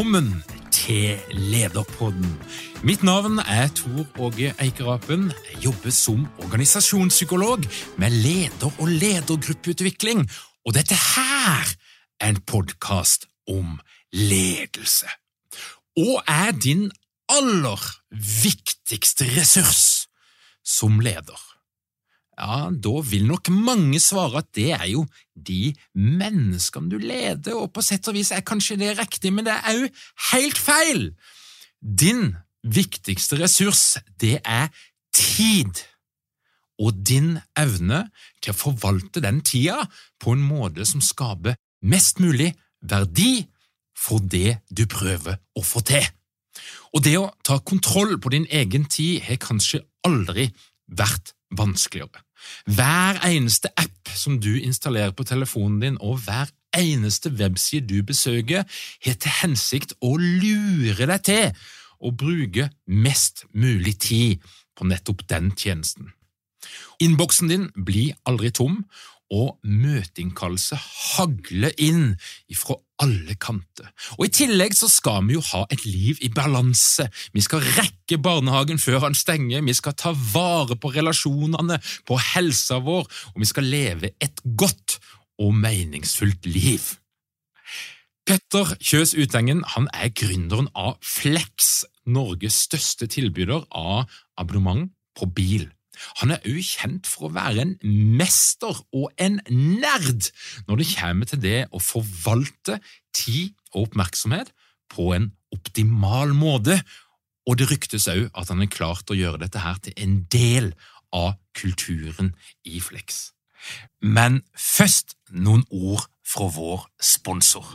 Velkommen til Lederpodden. Mitt navn er Tor Åge Eikerapen. Jeg jobber som organisasjonspsykolog med leder- og ledergruppeutvikling. Og dette her er en podkast om ledelse. Og er din aller viktigste ressurs som leder ja, da vil nok mange svare at det er jo de menneskene du leder, og på sett og vis er kanskje det riktig, men det er òg helt feil! Din viktigste ressurs, det er tid, og din evne til å forvalte den tida på en måte som skaper mest mulig verdi for det du prøver å få til. Og det å ta kontroll på din egen tid har kanskje aldri vært vanskeligere. Hver eneste app som du installerer på telefonen din, og hver eneste webside du besøker, har til hensikt å lure deg til å bruke mest mulig tid på nettopp den tjenesten. Innboksen din blir aldri tom, og møteinnkallelse hagler inn ifra alle kanter. Og I tillegg så skal vi jo ha et liv i balanse. Vi skal rekke barnehagen før han stenger, vi skal ta vare på relasjonene, på helsa vår, og vi skal leve et godt og meningsfullt liv. Petter Kjøs Utengen han er gründeren av Flex, Norges største tilbyder av abonnement på bil. Han er òg kjent for å være en mester og en nerd når det kommer til det å forvalte tid og oppmerksomhet på en optimal måte, og det ryktes òg at han er klart å gjøre dette her til en del av kulturen i Flex. Men først noen ord fra vår sponsor.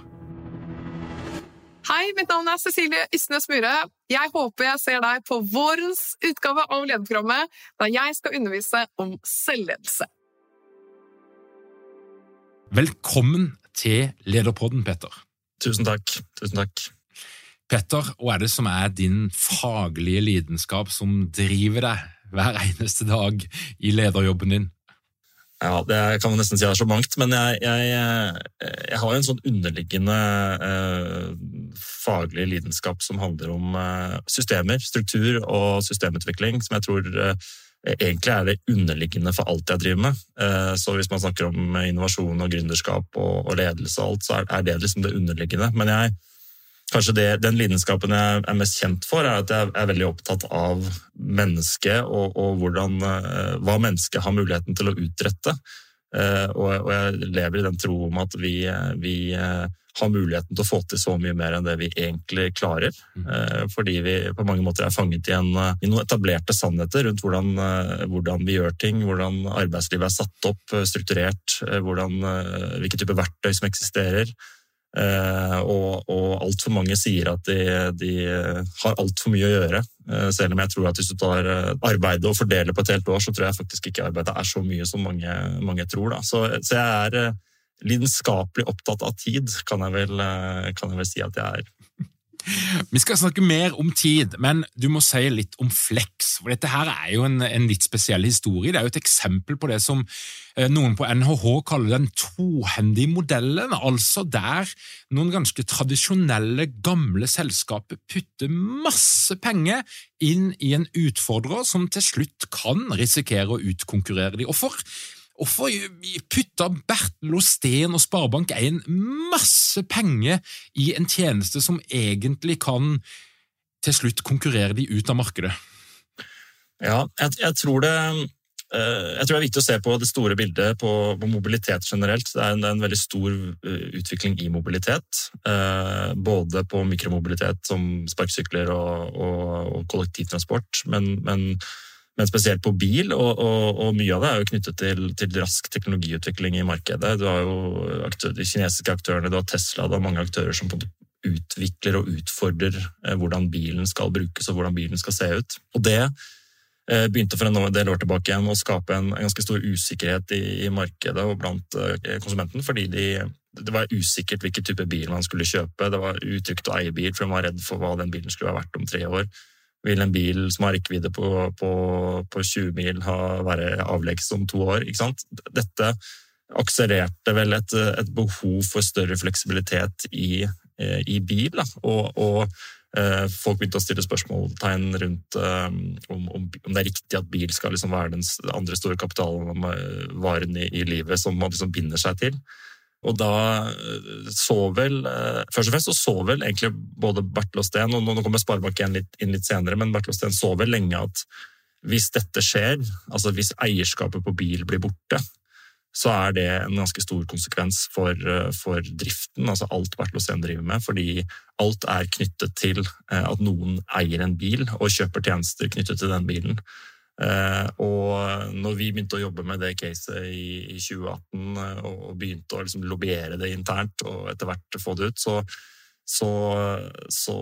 Hei, mitt navn er Cecilie Ysnes Myhre. Jeg håper jeg ser deg på vårens utgave av lederprogrammet, da jeg skal undervise om selvledelse. Velkommen til Lederpodden, Petter. Tusen takk. Tusen takk. Petter, hva er det som er din faglige lidenskap som driver deg hver eneste dag i lederjobben din? Ja, det kan man nesten si er så mangt, men jeg, jeg, jeg har jo en sånn underliggende eh, faglig lidenskap som handler om eh, systemer, struktur og systemutvikling, som jeg tror eh, egentlig er det underliggende for alt jeg driver med. Eh, så hvis man snakker om innovasjon og gründerskap og, ledelse og alt, så er, det liksom det underliggende. Men jeg Kanskje det, den lidenskapen jeg er mest kjent for, er at jeg er veldig opptatt av mennesket og, og hvordan, hva mennesket har muligheten til å utrette. Og, jeg lever i den tro om at vi, vi, har muligheten til å få til så mye mer enn det vi egentlig klarer. Mm. Fordi vi på mange måter er fanget i, en, i noen etablerte sannheter rundt hvordan, hvordan, vi gjør ting, hvordan arbeidslivet er satt opp, strukturert, hvordan, hvilke typer verktøy som eksisterer. Og, og altfor mange sier at de, de har altfor mye å gjøre. Selv om jeg tror at hvis du tar arbeidet og fordeler på et helt år, så tror jeg faktisk ikke arbeidet er så mye som mange, mange tror. Så, så, jeg er lidenskapelig opptatt av tid, kan jeg, vel, kan jeg vel si at jeg er. Vi skal snakke mer om tid, men du må si litt om Flex. for Dette her er jo en, en litt spesiell historie. Det er jo et eksempel på det som eh, noen på NHH kaller den tohendige modellen, altså der noen ganske tradisjonelle, gamle selskaper putter masse penger inn i en utfordrer som til slutt kan risikere å utkonkurrere de. Og Hvorfor putta Bertel Osten og Sparebank1 masse penger i en tjeneste som egentlig kan til slutt konkurrere de ut av markedet? Ja, jeg, jeg, tror det, eh, jeg tror det er viktig å se på det store bildet på, på mobilitet generelt. Det er, en, det er, en, veldig stor eh, utvikling i mobilitet. Eh, både på mikromobilitet som sparkesykler og, og, og kollektivtransport, men, men men spesielt på bil, og, og, og, mye av det er jo knyttet til, til, rask teknologiutvikling i markedet. Du har jo aktører, de kinesiske aktørene, du har Tesla, du har mange aktører som utvikler og utfordrer eh, hvordan bilen skal brukes og hvordan bilen skal se ut. Og det eh, begynte for en del år tilbake igjen å skape en ganske stor usikkerhet i, i, markedet og blant eh, konsumenten, fordi de, det var usikkert hvilken type bil man skulle kjøpe. Det var utrygt å eie bil, for man var redd for hva den bilen skulle være verdt om tre år. Vil en bil som har rekkevidde på, på, på, 20 mil, ha, være avleggs om to år? Ikke sant? Dette akselererte vel et, et behov for større fleksibilitet i, eh, i bil. Da. Og, og eh, folk begynte å stille spørsmålstegn rundt um, om, om, det er riktig at bil skal liksom være den andre store kapitalvaren i, i livet som man liksom binder seg til. Og da eh, så vel eh, Først og fremst så, så vel egentlig både Bertil og Steen, og nå kommer Sparebank igjen litt, inn litt senere, men Bertil og Steen så vel lenge at hvis dette skjer, altså hvis eierskapet på bil blir borte, så er det en ganske stor konsekvens for, eh, for driften, altså alt Bertil og Steen driver med. Fordi alt er knyttet til at noen eier en bil og kjøper tjenester knyttet til den bilen. Eh, og når vi begynte å jobbe med det caset i, 2018 eh, og begynte å liksom lobbyere det internt og etter hvert få det ut, så, så, så,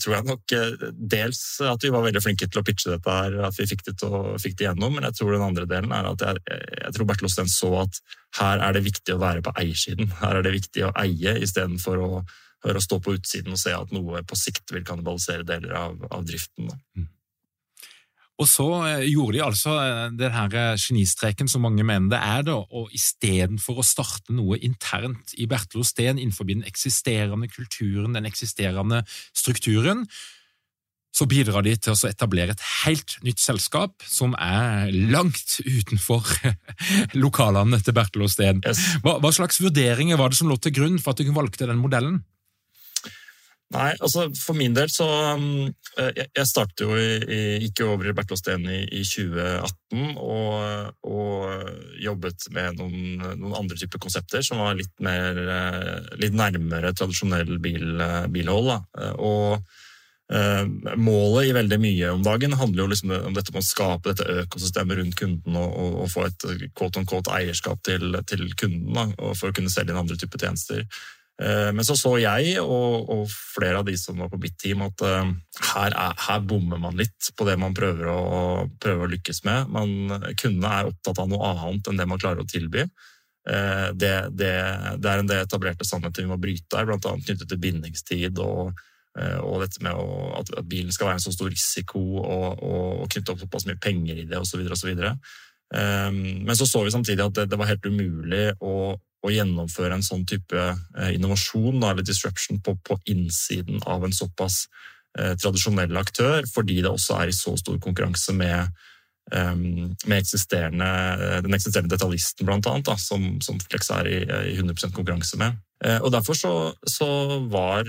tror jeg nok eh, dels at vi var veldig flinke til å pitche dette her, at vi fikk det, til fikk det gjennom, men jeg tror den andre delen er at jeg, jeg tror Bertil Osten så at her er det viktig å være på eiersiden. Her er det viktig å eie istedenfor å, å stå på utsiden og se at noe på sikt vil kannibalisere deler av, av driften. Da. Og så eh, gjorde de altså eh, den her eh, genistreken som mange mener det er, da, og istedenfor å starte noe internt i Bertel Steen innenfor den eksisterende kulturen, den eksisterende strukturen, så bidrar de til å etablere et helt nytt selskap som er langt utenfor lokalene til Bertel Steen. Hva, hva slags vurderinger var det som lå til grunn for at du valgte den modellen? Nei, altså For min del så um, eh, Jeg startet jo i, gikk jo over i Bertelåsten i, i 2018 og, og, jobbet med noen, noen, andre typer konsepter som var litt mer eh, litt nærmere tradisjonell bil, eh, bilhold. Da. Og målet i veldig mye om dagen handler jo liksom om dette med å skape dette økosystemet rundt kunden og, og, og få et quote on quote eierskap til, til kunden da, for å kunne selge inn andre typer tjenester. Eh, men så så jeg og, og, flere av de som var på mitt team, at uh, her, er, her, bommer man litt på det man prøver å, prøver å lykkes med. Man, kundene er opptatt av noe annet enn det man klarer å tilby. Uh, det, det, det, er en del etablerte sannheter vi må bryte her, bl.a. knyttet til bindingstid og, og dette med at, bilen skal være en så stor risiko og, og knytte opp såpass mye penger i det osv. Um, men så så vi samtidig at det, det var helt umulig å å gjennomføre en sånn type eh, innovasjon eller disruption på, på innsiden av en såpass eh, tradisjonell aktør, fordi det også er i så stor konkurranse med, um, med eksisterende, den eksisterende detaljisten, blant annet, som, som, Flex er i, i 100% konkurranse med. Eh, og Derfor så, så, var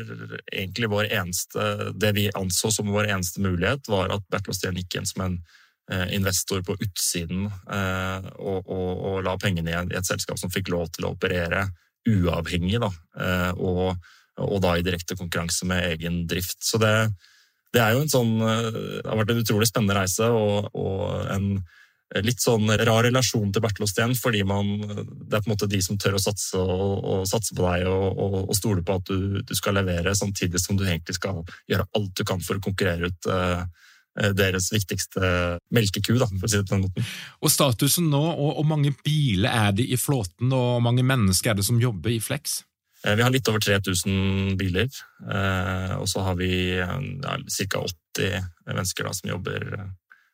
egentlig vår eneste, det vi anså som vår eneste mulighet, var at Steen gikk inn som en Eh, investor på utsiden eh, og, og, og, la pengene i et selskap som fikk lov til å operere uavhengig, da, eh, og, og, da i direkte konkurranse med egen drift. Så det, det er jo en sånn Det har vært en utrolig spennende reise og, en litt sånn rar relasjon til Bertil Osten, fordi man, det er på en måte de som tør å satse, og, og satse på deg og, og, stole på at du, du, skal levere, samtidig som du egentlig skal gjøre alt du kan for å konkurrere ut Eh, deres viktigste melkeku, da, for å si det på den måten. Og statusen nå, og, hvor mange biler er det i flåten, og hvor mange mennesker er det som jobber i Flex? Eh, vi har litt over 3000 biler, eh, og så har vi ja, ca. 80 mennesker da, som jobber,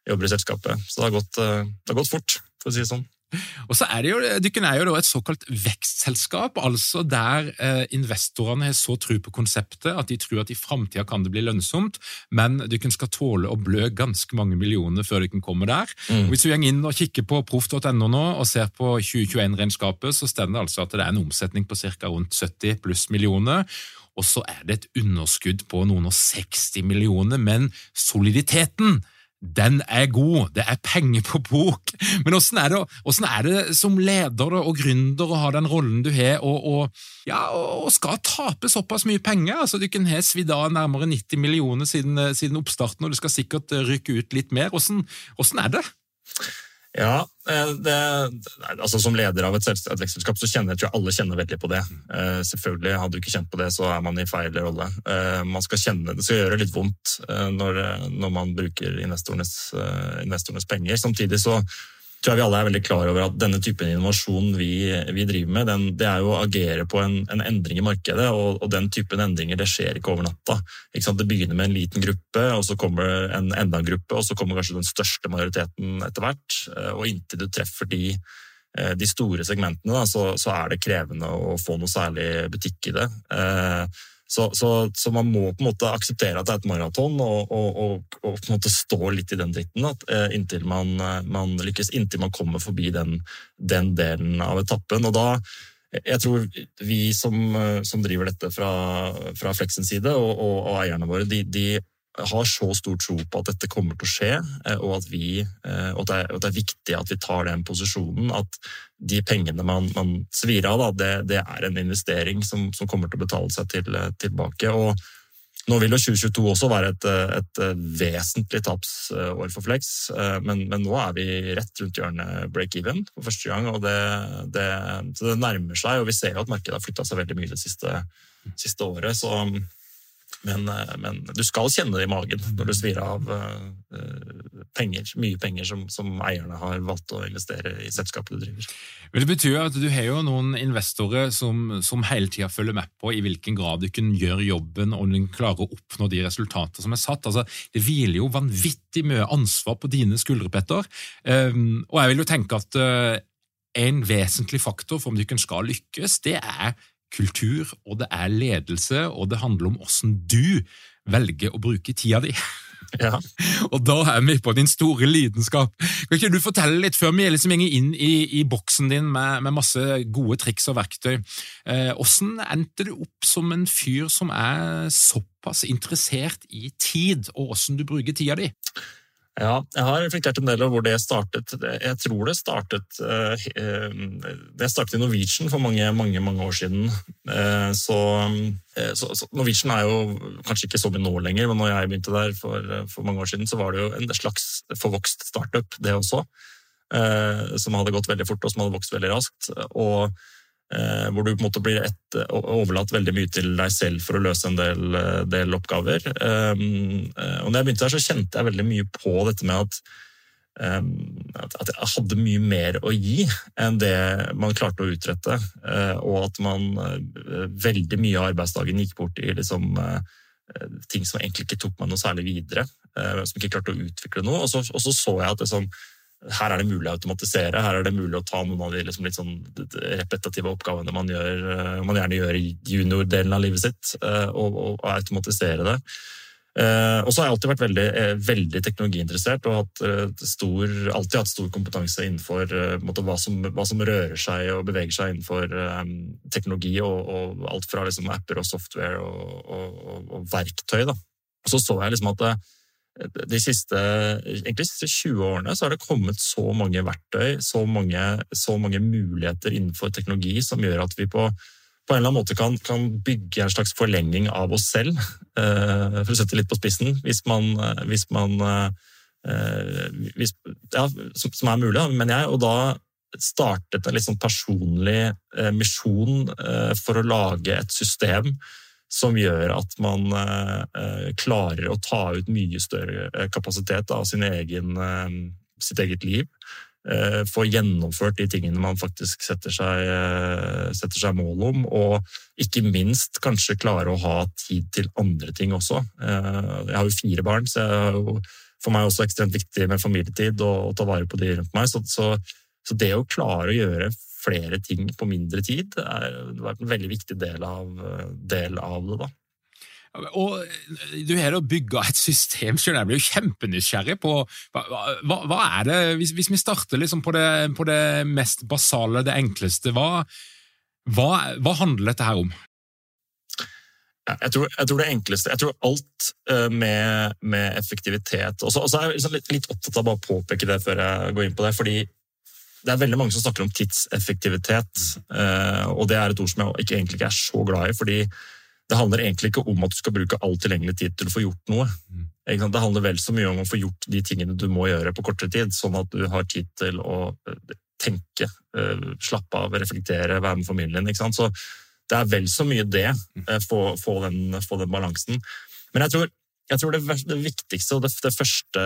jobber, i selskapet. Så det har, gått, det har gått fort, for å si det sånn. Og så er det jo, Dykken er jo et såkalt vekstselskap, altså der eh, investorene har så tro på konseptet at de tror at i framtida kan det bli lønnsomt, men dykken skal tåle å blø ganske mange millioner før dykken kommer der. Mm. Hvis du går inn og kikker på proff.no nå og ser på 2021-regnskapet, så står det altså at det er en omsetning på ca. rundt 70 pluss millioner. Og så er det et underskudd på noen og 60 millioner, men soliditeten den er god, det er penger på bok. Men åssen er, er, det som leder og gründer å ha den rollen du har, og, og, ja, og, skal tape såpass mye penger? Altså, Du kan ha svidd av nærmere 90 millioner siden, siden, oppstarten, og du skal sikkert rykke ut litt mer. Åssen er det? Ja, eh, det, altså Som leder av et, vekstselskap så kjenner jeg tror alle kjenner veldig på det. Uh, selvfølgelig, Hadde du ikke kjent på det, så er man i feil rolle. Uh, man skal kjenne, Det skal gjøre litt vondt når, når, man bruker investorenes, investorenes penger. Samtidig så tror jeg vi alle er veldig klar over at denne typen innovasjon vi, vi driver med, den, det er jo å agere på en, en endring i markedet, og, og, den typen endringer det skjer ikke over natta. Ikke det begynner med en liten gruppe, og så kommer en enda en gruppe, og så kommer kanskje den største majoriteten etter hvert. Eh, og inntil du treffer de, eh, de store segmentene, da, så, så, er det krevende å få noe særlig butikk i det. Eh, så, så, så, man må på en måte akseptere at det er et maraton, og, og, og, og, på en måte stå litt i den dritten at, eh, inntil man, eh, man, lykkes, inntil man kommer forbi den, den, delen av etappen. Og da jeg tror vi som, eh, som driver dette fra, fra Flexens side, og, eierne våre, de, de har så stor tro på at dette kommer til å skje, eh, og at, vi, eh, og det, er, og det er viktig at vi tar den posisjonen. At de pengene man, man svir av, da, det, det, er en investering som, som, kommer til å betale seg til, tilbake. og nå vil jo 2022 også være et, et vesentlig tapsår for Flex, men, men, nå er vi rett rundt hjørnet break-even for første gang. og det, det, det, nærmer seg, og vi ser jo at markedet har flytta seg veldig mye det siste, siste året. så men, eh, men, du skal kjenne det i magen når du svir av uh, penger, mye penger som, som, eierne har valgt å investere i selskapet du driver. Men Det betyr at du har jo noen investorer som, som hele tida følger med på i hvilken grad du kan gjøre jobben og du klarer å oppnå de resultatene som er satt. Altså, det hviler jo vanvittig mye ansvar på dine skuldre, Petter. Um, og jeg vil jo tenke at en vesentlig faktor for om du skal lykkes, det er kultur, og det er ledelse, og det handler om åssen du velger å bruke tida di. Ja. og da er vi på din store lidenskap. Kan ikke du fortelle litt, før vi liksom går inn i, i, boksen din med, med, masse gode triks og verktøy, eh, hvordan endte du opp som en fyr som er såpass interessert i tid, og hvordan du bruker tida di? Ja, jeg har reflektert en del over hvor det startet. Jeg tror det startet eh, eh, Det startet i Norwegian for mange mange, mange år siden. Eh, så, så, så Norwegian er jo kanskje ikke så mye nå lenger, men når jeg begynte der for, for, mange år siden, så var det jo en slags forvokst startup, det også. Som hadde gått veldig fort, og som hadde vokst veldig raskt. Og hvor du på en måte blir et, overlatt veldig mye til deg selv for å løse en del, eh, del oppgaver. Um, og når jeg begynte der, så kjente jeg veldig mye på dette med at, um, at jeg hadde mye mer å gi enn det man klarte å utrette. Uh, og at man uh, veldig mye av arbeidsdagen gikk bort i liksom, uh, ting som egentlig ikke tok meg noe særlig videre. som ikke klarte å utvikle noe. Og så og så, så jeg at det sånn her er det mulig å automatisere, her er det mulig å ta noen av de liksom litt sånn repetitive oppgavene man, gjør, eh, man gjerne gjør i junior-delen av livet sitt, eh, og, og, automatisere det. Eh, og så har jeg alltid vært veldig, veldig teknologiinteressert og hatt stor, alltid hatt stor kompetanse innenfor måte, hva, som, hva, som, rører seg og beveger seg innenfor um, teknologi, og, og, alt fra liksom, apper og software og, og verktøy. Da. Og så så jeg liksom at de siste, egentlig de siste 20 årene så har det kommet så mange verktøy, så mange, så mange muligheter innenfor teknologi som gjør at vi på, på en eller annen måte kan, kan, bygge en slags forlenging av oss selv, eh, for å sette litt på spissen, hvis man, hvis man eh, hvis, ja, som, er mulig, mener jeg. Og da startet en litt sånn personlig eh, misjon for å lage et system som gjør at man eh, eh, klarer å ta ut mye større eh, kapasitet av egen, sitt eget liv. få gjennomført de tingene man faktisk setter seg, setter seg mål om, og ikke minst kanskje klare å ha tid til andre ting også. Jeg har jo fire barn, så jeg har jo for meg også ekstremt viktig med familietid og, ta vare på de rundt meg. Så, så, så, det å klare å gjøre flere ting på mindre tid er, vært en veldig viktig del av, del av det. da. Og Du har da bygga et system selv. Jeg blir jo kjempenysgjerrig på hva, hva, hva er det, hvis, hvis, vi starter liksom på, det, på, det, mest basale, det enkleste, hva, hva, hva handler dette her om? Jeg tror, jeg tror, det enkleste Jeg tror alt eh, med, med effektivitet Og så er jeg liksom litt, litt, opptatt av å påpeke det før jeg går inn på det. fordi det er veldig mange som snakker om tidseffektivitet, eh, og det er et ord som jeg ikke, egentlig ikke er så glad i. fordi det handler egentlig ikke om at du skal bruke all tilgjengelig tid til å få gjort noe. Mm. Det handler vel så mye om å få gjort de tingene du må gjøre på kortere tid, sånn at du har tid til å eh, tenke, eh, slappe av, reflektere, være med familien. Så det er vel så mye det, mm. få, få, den, få den, balansen. Men jeg tror, jeg tror det, det, viktigste og det, det første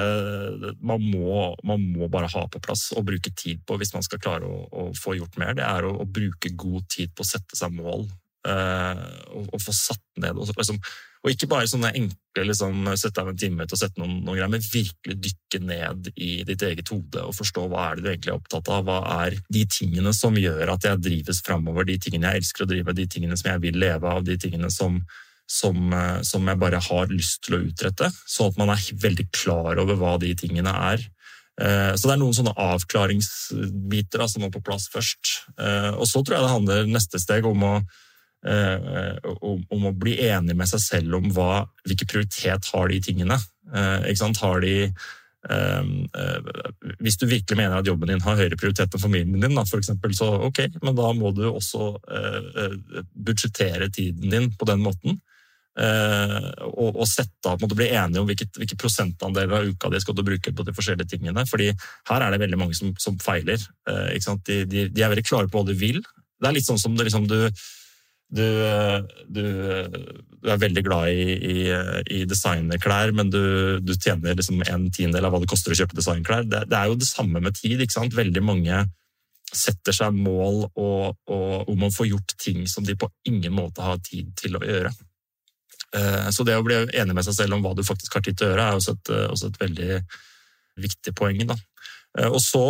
man må, man må, bare ha på plass og bruke tid på hvis man skal klare å, å få gjort mer, det er å, å, bruke god tid på å sette seg mål Uh, og, og, få satt ned. Og, liksom, og ikke bare sånne enkle liksom, sette av en time til å sette noen, noen, greier, men virkelig dykke ned i ditt eget hode og forstå hva er det du egentlig er opptatt av. Hva er de tingene som gjør at jeg drives framover, de tingene jeg elsker å drive, de tingene som jeg vil leve av, de tingene som, som, eh, som jeg bare har lyst til å utrette. Sånn at man er veldig klar over hva de tingene er. Eh, så det er noen sånne avklaringsbiter da, som må på plass først. Og så tror jeg det handler neste steg om å Eh, om, å bli enig med seg selv om hva, hvilken prioritet har de tingene. Eh, har de eh, hvis du virkelig mener at jobben din har høyere prioritet enn familien din, for eksempel, så ok, men da må du også budsjettere tiden din på den måten. Og, og sette av, måtte bli enige om hvilke, hvilke prosentandeler av uka de skal du bruke på de forskjellige tingene. fordi her er det veldig mange som, som feiler. De, de, de, er veldig klare på hva de vil. Det er litt sånn som det, liksom, du du, du, du, er veldig glad i, i, i designerklær, men du tjener liksom en tiendedel av hva det koster å kjøpe designklær. Det, det, er jo det samme med tid. ikke sant? Veldig mange setter seg mål og, og, om å få gjort ting som de på ingen måte har tid til å gjøre. Eh, så det å bli enig med seg selv om hva du faktisk har tid til å gjøre, er også et, også et veldig viktig poeng. da. Eh, og så,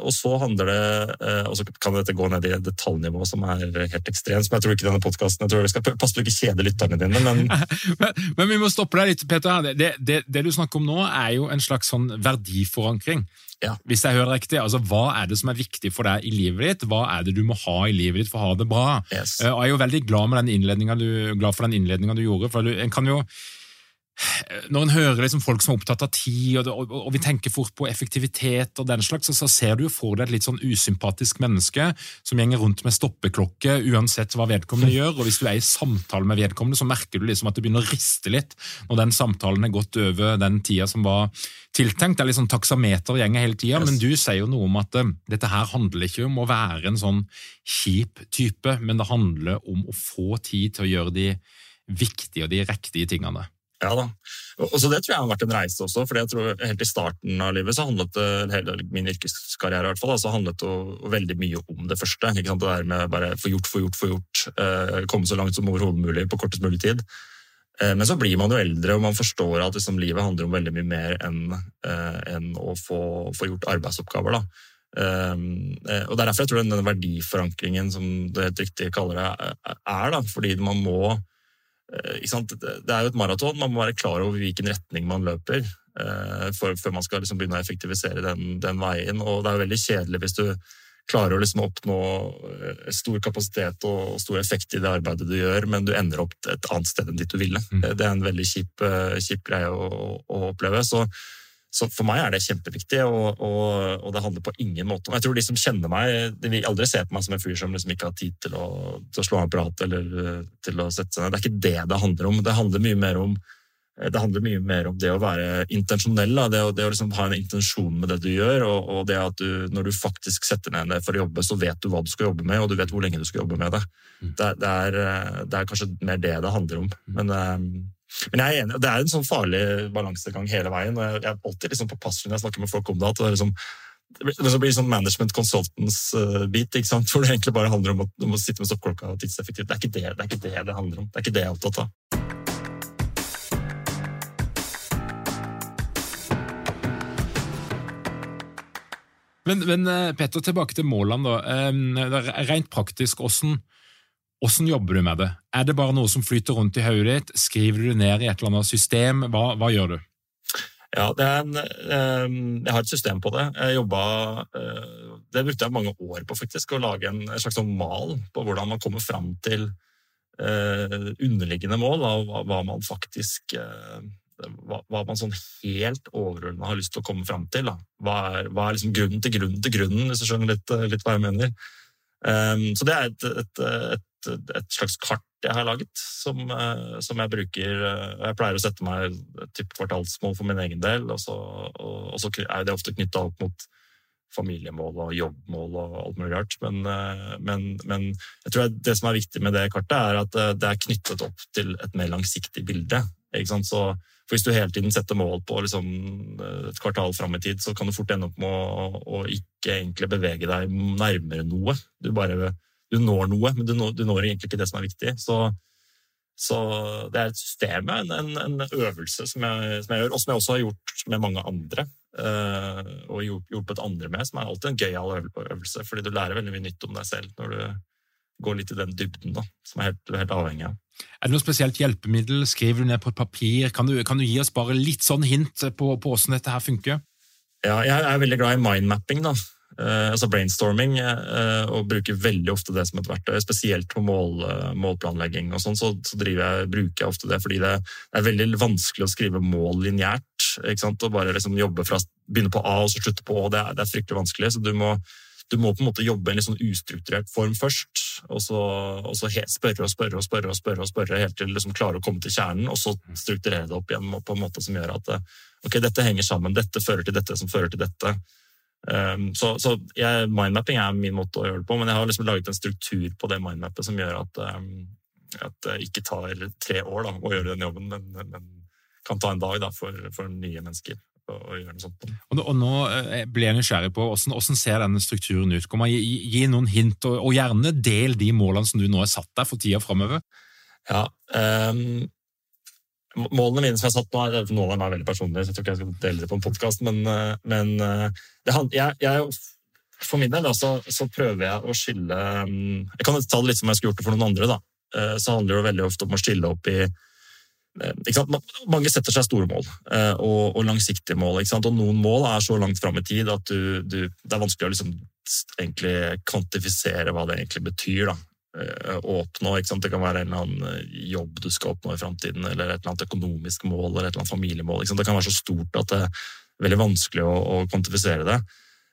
og så, handler det eh, Og så kan dette gå ned i detaljnivå som er helt ekstremt. som Jeg tror ikke denne podcasten, jeg tror vi skal passe på ikke kjede lytterne dine, men... men, men vi må stoppe deg litt, Peter. Det, det, det, du snakker om nå, er jo en slags sånn verdiforankring. Ja. Hvis jeg hører riktig, altså Hva er det som er viktig for deg i livet ditt? Hva er det du må ha i livet ditt for å ha det bra? Yes. Eh, og Jeg er jo veldig glad, med den du, glad for den innledninga du gjorde. for du, en kan jo når en hører liksom folk som er opptatt av tid, og, og, og, vi tenker fort på effektivitet, og den slags, så, så ser du jo for deg et litt sånn usympatisk menneske som gjenger rundt med stoppeklokke uansett hva vedkommende gjør. og Hvis du er i samtale med vedkommende, så merker du liksom at det begynner å riste litt når den samtalen er gått over den tida som var tiltenkt. Det er litt sånn taksameter gjenger hele tida, yes. men du sier jo noe om at uh, dette her handler ikke om å være en sånn kjip type, men det handler om å få tid til å gjøre de viktige og de riktige tingene. Ja da. Og så Det tror jeg har vært en reise også. for jeg tror Helt i starten av livet så handlet det, hele min yrkeskarriere i hvert fall, så handlet det veldig mye om det første. ikke sant? Det der med bare få gjort, få gjort, få gjort. Eh, komme så langt som overhodet mulig på kortest mulig tid. Eh, men så blir man jo eldre, og man forstår at liksom, livet handler om veldig mye mer enn eh, en å få, få, gjort arbeidsoppgaver. da. Eh, og er derfor jeg tror den verdiforankringen som du helt riktig kaller det, er. da, Fordi man må det er jo et maraton. Man må være klar over hvilken retning man løper eh, før man skal liksom begynne å effektivisere den, den, veien. Og det er jo veldig kjedelig hvis du klarer å liksom oppnå eh, stor kapasitet og stor effekt i det arbeidet du gjør, men du ender opp et annet sted enn dit du ville. Mm. Det er en veldig kjip, kjip greie å, å oppleve. Så så for meg er det kjempeviktig, og, og, og, det handler på ingen måte om Jeg tror de som kjenner meg, de vil aldri se på meg som en fyr som liksom ikke har tid til å, til å slå av en prat eller eh, til å sette seg ned. Det er ikke det det handler om. Det handler mye mer om eh, det handler mye mer om det å være intensjonell. Det å, det å liksom ha en intensjon med det du gjør. Og, og, det at du, når du faktisk setter ned ned for å jobbe, så vet du hva du skal jobbe med, og du vet hvor lenge du skal jobbe med det. Mm. Det, det, er, eh, det er, kanskje mer det det handler om. Mm. Men men jeg er enig, det er en sånn farlig balansegang hele veien. og Jeg er alltid liksom påpasselig når jeg snakker med folk om det. at det er, liksom, det blir sånn management consultants-bit, ikke hvor det egentlig bare handler om å, om å sitte med stoppklokka tidseffektivt. Det er, det, det er, ikke det, det handler om. Det er ikke det jeg er opptatt av. Men, men eh, Petter, tilbake til målene. da. Rent praktisk, hvordan, hvordan, jobber du med det? Er det bare noe som flyter rundt i hodet ditt? Skriver du det ned i et eller annet system? Hva, hva gjør du? Ja, en, Jeg har et system på det. Jobba, eh, Det brukte jeg mange år på, faktisk, å lage en, slags sånn mal på hvordan man kommer fram til eh, underliggende mål, og hva, man faktisk hva, hva, man sånn helt overordna har lyst til å komme fram til. Hva er, hva er liksom grunnen til grunnen til grunnen, hvis du skjønner litt, eh, litt hva jeg mener. Um, så det er et, et, et, et, slags kart jeg har laget, som, uh, som, jeg bruker uh, Jeg pleier å sette meg et kvartalsmål for min egen del, og så, og, og så er det ofte knytta opp mot familiemål og jobbmål og alt mulig rart. Men, uh, men, men, jeg tror det som er viktig med det kartet, er at det er knyttet opp til et mer langsiktig bilde. Så Hvis du hele tiden setter mål på liksom, eh, et kvartal fram i tid, så kan du fort ende opp med å, å ikke egentlig bevege deg nærmere noe. Du, bare, du når noe, men du når, du når, egentlig ikke det som er viktig. Så, så det er et system, en, en, øvelse som jeg, som jeg, gjør, og som jeg også har gjort med mange andre. Uh, og hjulpet andre med, som er alltid en gøyal øvelse, fordi du lærer veldig mye nytt om deg selv når du går litt i den dybden da, som er helt, du er helt avhengig av. Er det noe spesielt hjelpemiddel? Skriver du ned på et papir? Kan du, kan du gi oss bare litt sånn hint på, på hvordan dette her funker? Ja, jeg er veldig glad i mindmapping, da. Uh, altså brainstorming, uh, og bruker veldig ofte det som et verktøy. Spesielt på mål, uh, målplanlegging og sånn, så, så jeg, bruker jeg ofte det fordi det, er veldig vanskelig å skrive mål lineært. Og bare liksom jobbe fra begynne på A og så slutte på Å. Det, det er fryktelig vanskelig. så du må du må på en måte jobbe i en litt sånn ustrukturert form først. Og så, og så spørre og spørre og spørre og spørre, og spørre helt til du liksom klarer å komme til kjernen. Og så strukturere det opp igjen på en måte som gjør at ok, dette henger sammen, dette fører til dette som fører til dette. Um, så, så jeg, mindmapping er min måte å gjøre det på, men jeg har liksom laget en struktur på det mindmappet som gjør at, um, at det ikke tar tre år da, å gjøre den jobben, men, men kan ta en dag da, for, for nye mennesker å gjøre noe sånt på. Og, og nå eh, blir jeg nysgjerrig på hvordan, hvordan ser denne strukturen ut? Man gi, gi noen hint, og, og, gjerne del de målene som du nå har satt deg for tida framover? Ja, um, Målene mine som jeg har satt nå, er, noen av dem er veldig personlige, så jeg tror ikke jeg skal dele det på en podkast, men, eh, men eh, det, jeg, jeg, for min del da, så, så, prøver jeg å skille um, Jeg kan ta det litt som jeg skulle gjort det for noen andre. da, Så handler det veldig ofte om å stille opp i Eh, Mange setter seg store mål eh, og, og langsiktige mål. Og noen mål er så langt fram i tid at du, du, det er vanskelig å liksom kvantifisere hva det egentlig betyr. da. Eh, å oppnå, Det kan være en eller annen jobb du skal oppnå i framtiden, eller et eller annet økonomisk mål eller et eller annet familiemål. Det kan være så stort at det er veldig vanskelig å, å kvantifisere det.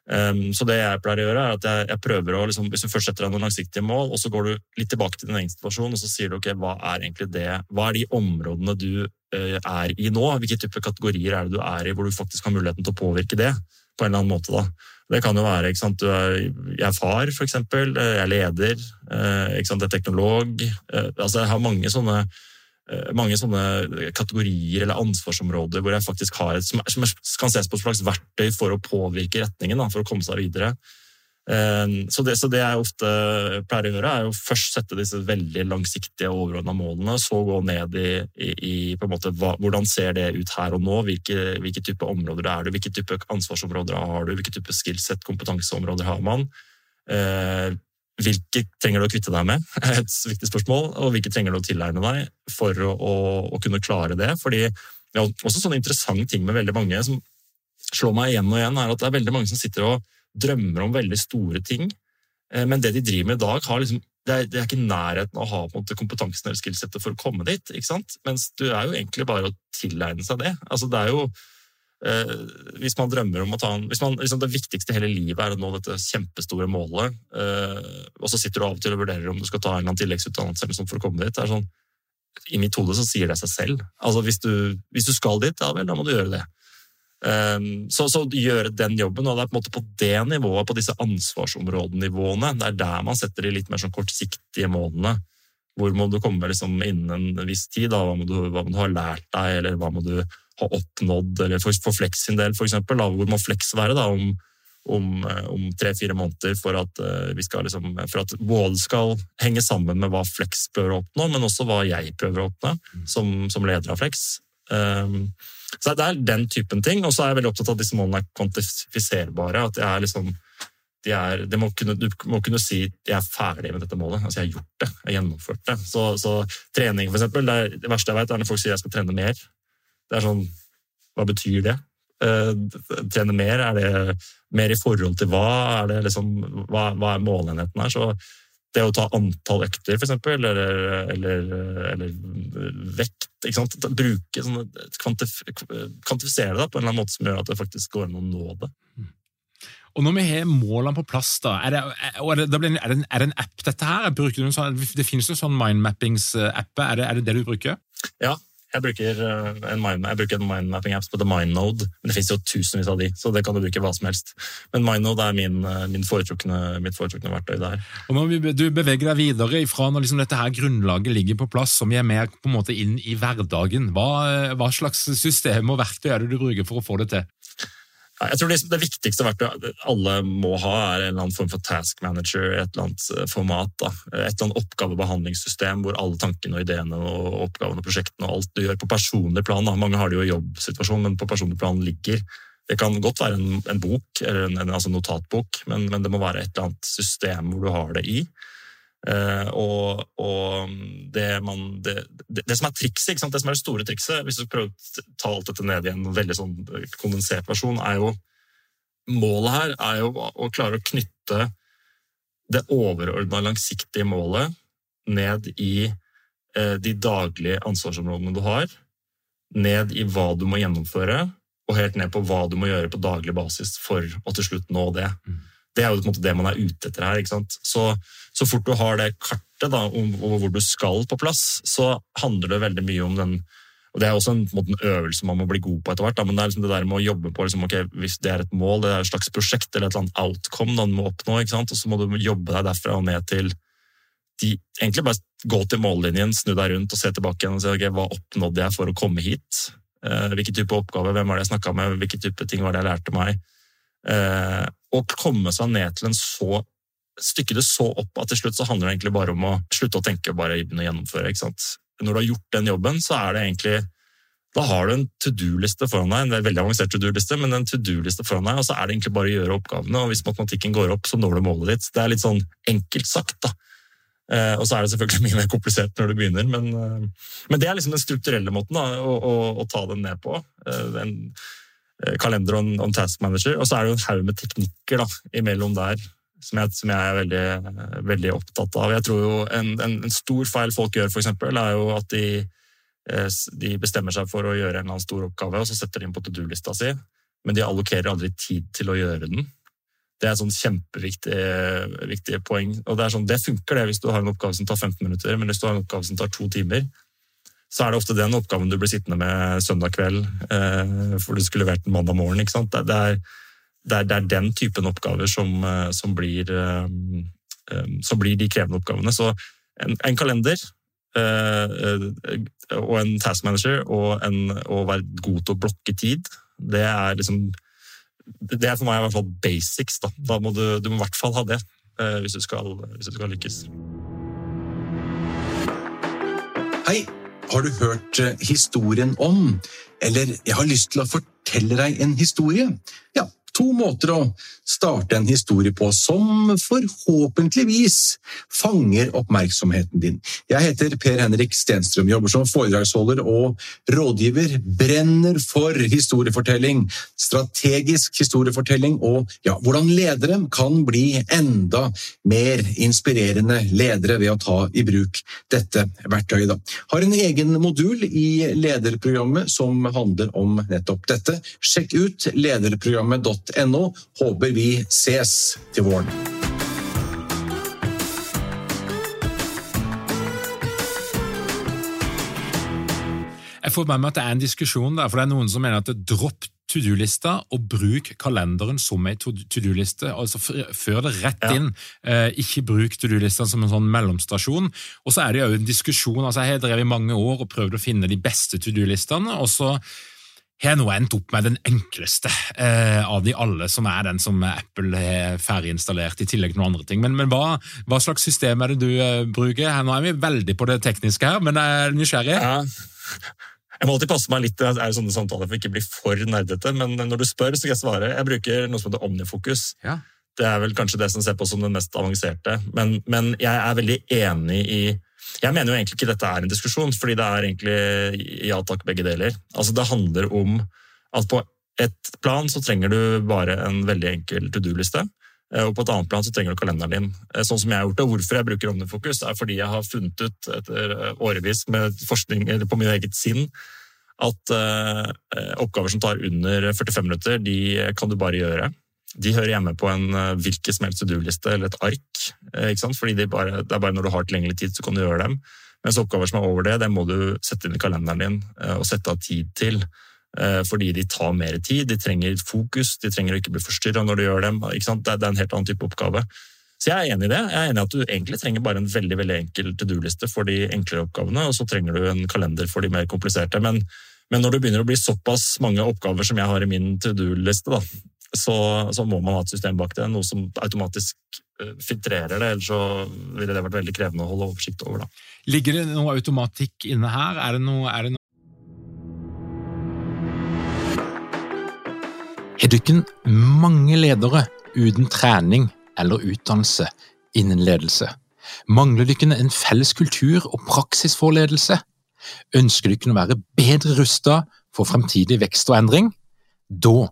Um, så det jeg pleier å gjøre, er at jeg, jeg prøver å liksom, Hvis du først setter deg noen langsiktige mål, og så går du litt tilbake til din egen situasjon og så sier du ok, hva er egentlig det, hva er de områdene du uh, er i nå? Hvilke type kategorier er det du er i hvor du faktisk har muligheten til å påvirke det? På en eller annen måte. da. Det kan jo være ikke sant, du er, Jeg er far, for eksempel. Jeg er leder. Uh, ikke sant, jeg er teknolog. Uh, altså Jeg har mange sånne Eh, mange sånne kategorier eller ansvarsområder hvor jeg faktisk har et, som, som kan ses på et slags verktøy for å påvirke retningen, da, for å komme seg videre. Eh, så det, så det, jeg ofte pleier å gjøre, er å først sette disse veldig langsiktige overordna målene, så gå ned i, i, måte, hva, hvordan ser det ut her og nå, hvilke, hvilke type områder er du, hvilke type ansvarsområder har du, hvilke type skillset, kompetanseområder har man. Eh, hvilke trenger du å kvitte deg med? er et viktig spørsmål. Og hvilke trenger du å tilegne deg for å, å, å kunne klare det? Fordi er også sånn interessant ting med veldig mange som slår meg igjen og igjen, er at det er veldig mange som sitter og drømmer om veldig store ting, eh, men det de driver med i dag, liksom, det, er, det, er, ikke nærheten av å ha måte, kompetansen eller skillsettet for å komme dit. ikke sant? Mens du er jo egentlig bare å tilegne seg det. Altså, det er jo Eh, hvis man drømmer om å ta en, hvis man, liksom Det viktigste i hele livet er å nå dette kjempestore målet, eh, og så sitter du av og til og vurderer om du skal ta en eller annen tilleggsutdannelse eller sånt for å komme dit. det er sånn, I mitt hode så sier det seg selv. Altså Hvis du, hvis du skal dit, ja vel, da må du gjøre det. Um, så, så gjøre den jobben, og det er på en måte på det nivået, på disse ansvarsområdenivåene, det er der man setter de litt mer sånn kortsiktige målene. Hvor må du komme liksom innen en viss tid? Hva, må du, hva må du ha lært deg, eller hva må du ha oppnådd, eller for, for Flex sin del, for eksempel, da, hvor må Flex være? Da, om, om, om tre-fire måneder for at, vi skal liksom, for at både skal henge sammen med hva Flex prøver å oppnå, men også hva jeg prøver å oppnå som, som leder av Flex. Um, så det er den typen ting. Og så er jeg veldig opptatt av at disse målene er kvantifiserbare. at jeg er liksom de er, de må kunne, du må kunne si jeg er ferdig med dette målet. Altså, jeg har gjort det. Jeg har gjennomført det. Så, så trening, for eksempel, det, er, det, verste jeg vet, er når folk sier jeg skal trene mer. Det er sånn Hva betyr det? Eh, trene mer? Er det mer i forhold til hva? Er det liksom, hva, hva er målenheten her? Så det å ta antall økter, eksempel, eller, eller, eller vekt ikke sant? Bruke sånne, Kvantifisere det på en eller annen måte som gjør at det faktisk går an å nå det. Mm. Og når vi har målene på plass, da, er det, er det, er det, en, er det en, app, dette her? Sånn, det finnes jo sånn mindmappings-app. Er, er det det du bruker? Ja, eh, en, jeg bruker en mindmapping-app som heter MindNode. Men det finnes jo tusenvis av de, så det kan du bruke hva som helst. Men MindNode er min, eh, min foretrukne, mitt foretrukne verktøy der. Og når du beveger deg videre ifra når liksom dette her grunnlaget ligger på plass, som vi er mer på en måte inn i hverdagen, hva, hva slags system og verktøy er det du bruker for å få det til? Jeg tror det, viktigste verktøyet alle må ha, er en eller annen form for task manager, et eller annet eh, format. Da. Et eller annet oppgavebehandlingssystem hvor alle tankene og ideene og oppgavene og prosjektene og alt du gjør på personlig plan. Da. Mange har det jo i jobbsituasjon, men på personlig plan ligger. Det kan godt være en, en bok, eller en, en altså notatbok, men, men, det må være et eller annet system hvor du har det i. Uh, og, og det, man, det, det, det, som er trikset, det som er det store trikset, hvis du prøver å ta alt dette ned i en veldig sånn kondensert versjon, er jo Målet her er jo å klare å knytte det overordna langsiktige målet ned i uh, de daglige ansvarsområdene du har, ned i hva du må gjennomføre, og helt ned på hva du må gjøre på daglig basis for å til slutt nå det. Mm. Det er jo på en måte det man er ute etter her. ikke sant? Så, så fort du har det kartet da, om, om, hvor du skal på plass, så handler det veldig mye om den og Det er også en, en, en øvelse man må bli god på etter hvert. Da, men det er liksom det der med å jobbe på liksom, okay, Hvis det er et mål, det er et slags prosjekt eller et eller annet outcome da, du må oppnå, ikke sant? og så må du jobbe deg derfra og ned til de, egentlig bare gå til mållinjen, snu deg rundt og se tilbake igjen og se okay, hva oppnådde jeg for å komme hit. Eh, hvilken type oppgave, hvem var det jeg snakka med, hvilke type ting var det jeg lærte meg. Eh, og komme seg ned til en så stykke det så opp at til slutt så handler det egentlig bare om å slutte å tenke og bare å gjennomføre. ikke sant? Når du har gjort den jobben, så er det egentlig da har du en to do-liste foran deg, en veldig avansert to do-liste, men en to do-liste foran deg, og så er det egentlig bare å gjøre oppgavene. og Hvis matematikken går opp, så når du målet ditt. Det er litt sånn enkelt sagt, da. Eh, og så er det selvfølgelig mye mer komplisert når du begynner, men, eh, men det er liksom den strukturelle måten da, å, å, å, ta den ned på. Eh, Eh, kalender og en task manager. Og så er det jo en haug med teknikker da, imellom der som jeg, som jeg er veldig, veldig, opptatt av. Jeg tror jo En, en, en stor feil folk gjør, eksempel, er jo at de, eh, de, bestemmer seg for å gjøre en eller annen stor oppgave, og så setter de inn på to do-lista si, men de allokerer aldri tid til å gjøre den. Det er et sånn kjempeviktig viktig poeng. og Det er sånn, det funker det hvis du har en oppgave som tar 15 minutter, men hvis du har en oppgave som tar to timer, så er det ofte den oppgaven du blir sittende med søndag kveld, eh, for du skulle levert den mandag morgen. ikke sant? Det er, det er, det er den typen oppgaver som, eh, som, blir, eh, som, blir, de krevende oppgavene. Så en, en kalender og en task manager og å være god til å blokke tid, det er liksom Det er for meg i hvert fall basics. Da, da må du, du må i hvert fall ha det hvis du skal, hvis du skal lykkes. Hei! Har du hørt eh, historien om Eller jeg har lyst til å fortelle deg en historie. Ja, to måter å starte en historie på som forhåpentligvis fanger oppmerksomheten din. Jeg heter Per Henrik Stenstrøm, jobber som foredragsholder og rådgiver. Brenner for historiefortelling, strategisk historiefortelling og ja, hvordan ledere kan bli enda mer inspirerende ledere ved å ta i bruk dette verktøyet. Da. Har en egen modul i lederprogrammet som handler om nettopp dette. Sjekk ut lederprogrammet.no .no. Håper vi ses til våren. Jeg får med meg at det er en diskusjon der, for det er noen som mener at det dropp to do-lista og bruk kalenderen som ei to do-liste. altså Før det rett inn. Ja. Eh, ikke bruk to do-lista som en sånn mellomstasjon. Og så er det jo en diskusjon. altså Jeg har drevet i mange år og prøvd å finne de beste to do-listene. og så har nå endt opp med den enkleste eh, av de alle, som er den som Apple har ferdig installert, i tillegg til noen andre ting. Men, men hva, hva, slags system er det du eh, bruker? Her, nå er vi veldig på det tekniske her, men jeg er nysgjerrig. Ja. Jeg må alltid passe meg litt det er sånne samtaler for ikke bli for nerdete, men når du spør, så skal jeg svare. Jeg bruker noe som heter Omnifokus. Ja. Det er vel kanskje det som ser på som det mest avanserte, men, men jeg er veldig enig i jeg mener jo egentlig ikke dette er en diskusjon, fordi det er egentlig ja takk, begge deler. Altså Det handler om at på et plan så trenger du bare en veldig enkel to do-liste. Eh, og på et annet plan så trenger du kalenderen din. Eh, sånn som jeg har gjort det. Hvorfor jeg bruker Omnifokus, er fordi jeg har funnet ut etter årevis med forskning eller på mitt eget sinn at oppgaver som tar under 45 minutter, de kan du bare gjøre de hører hjemme på en uh, hvilken som helst to do-liste eller et ark. Sant? Fordi de bare, Det er bare når du har tilgjengelig tid, så kan du gjøre dem. Mens oppgaver som er over det, det må du sette inn i kalenderen din uh, og sette av tid til. Fordi de tar mer tid, de trenger fokus, de trenger å ikke bli forstyrra når du gjør dem. Ikke sant? Det, er en helt annen type oppgave. Så jeg er enig i det. Jeg er enig i at du egentlig trenger bare en veldig veldig enkel to do-liste for de enklere oppgavene, og så trenger du en kalender for de mer kompliserte. Men, men når det begynner å bli såpass mange oppgaver som jeg har i min to do-liste, så, så, må man ha et system bak det. Noe som automatisk eh, filtrerer det, ellers så ville det vært veldig krevende å holde oversikt over. Da. Ligger det noe automatikk inne her? Er det noe, er det noe Har ikke mange ledere uten trening eller utdannelse innen ledelse? Mangler dere en felles kultur og praksis for ledelse? Ønsker dere å være bedre rustet for fremtidig vekst og endring? Da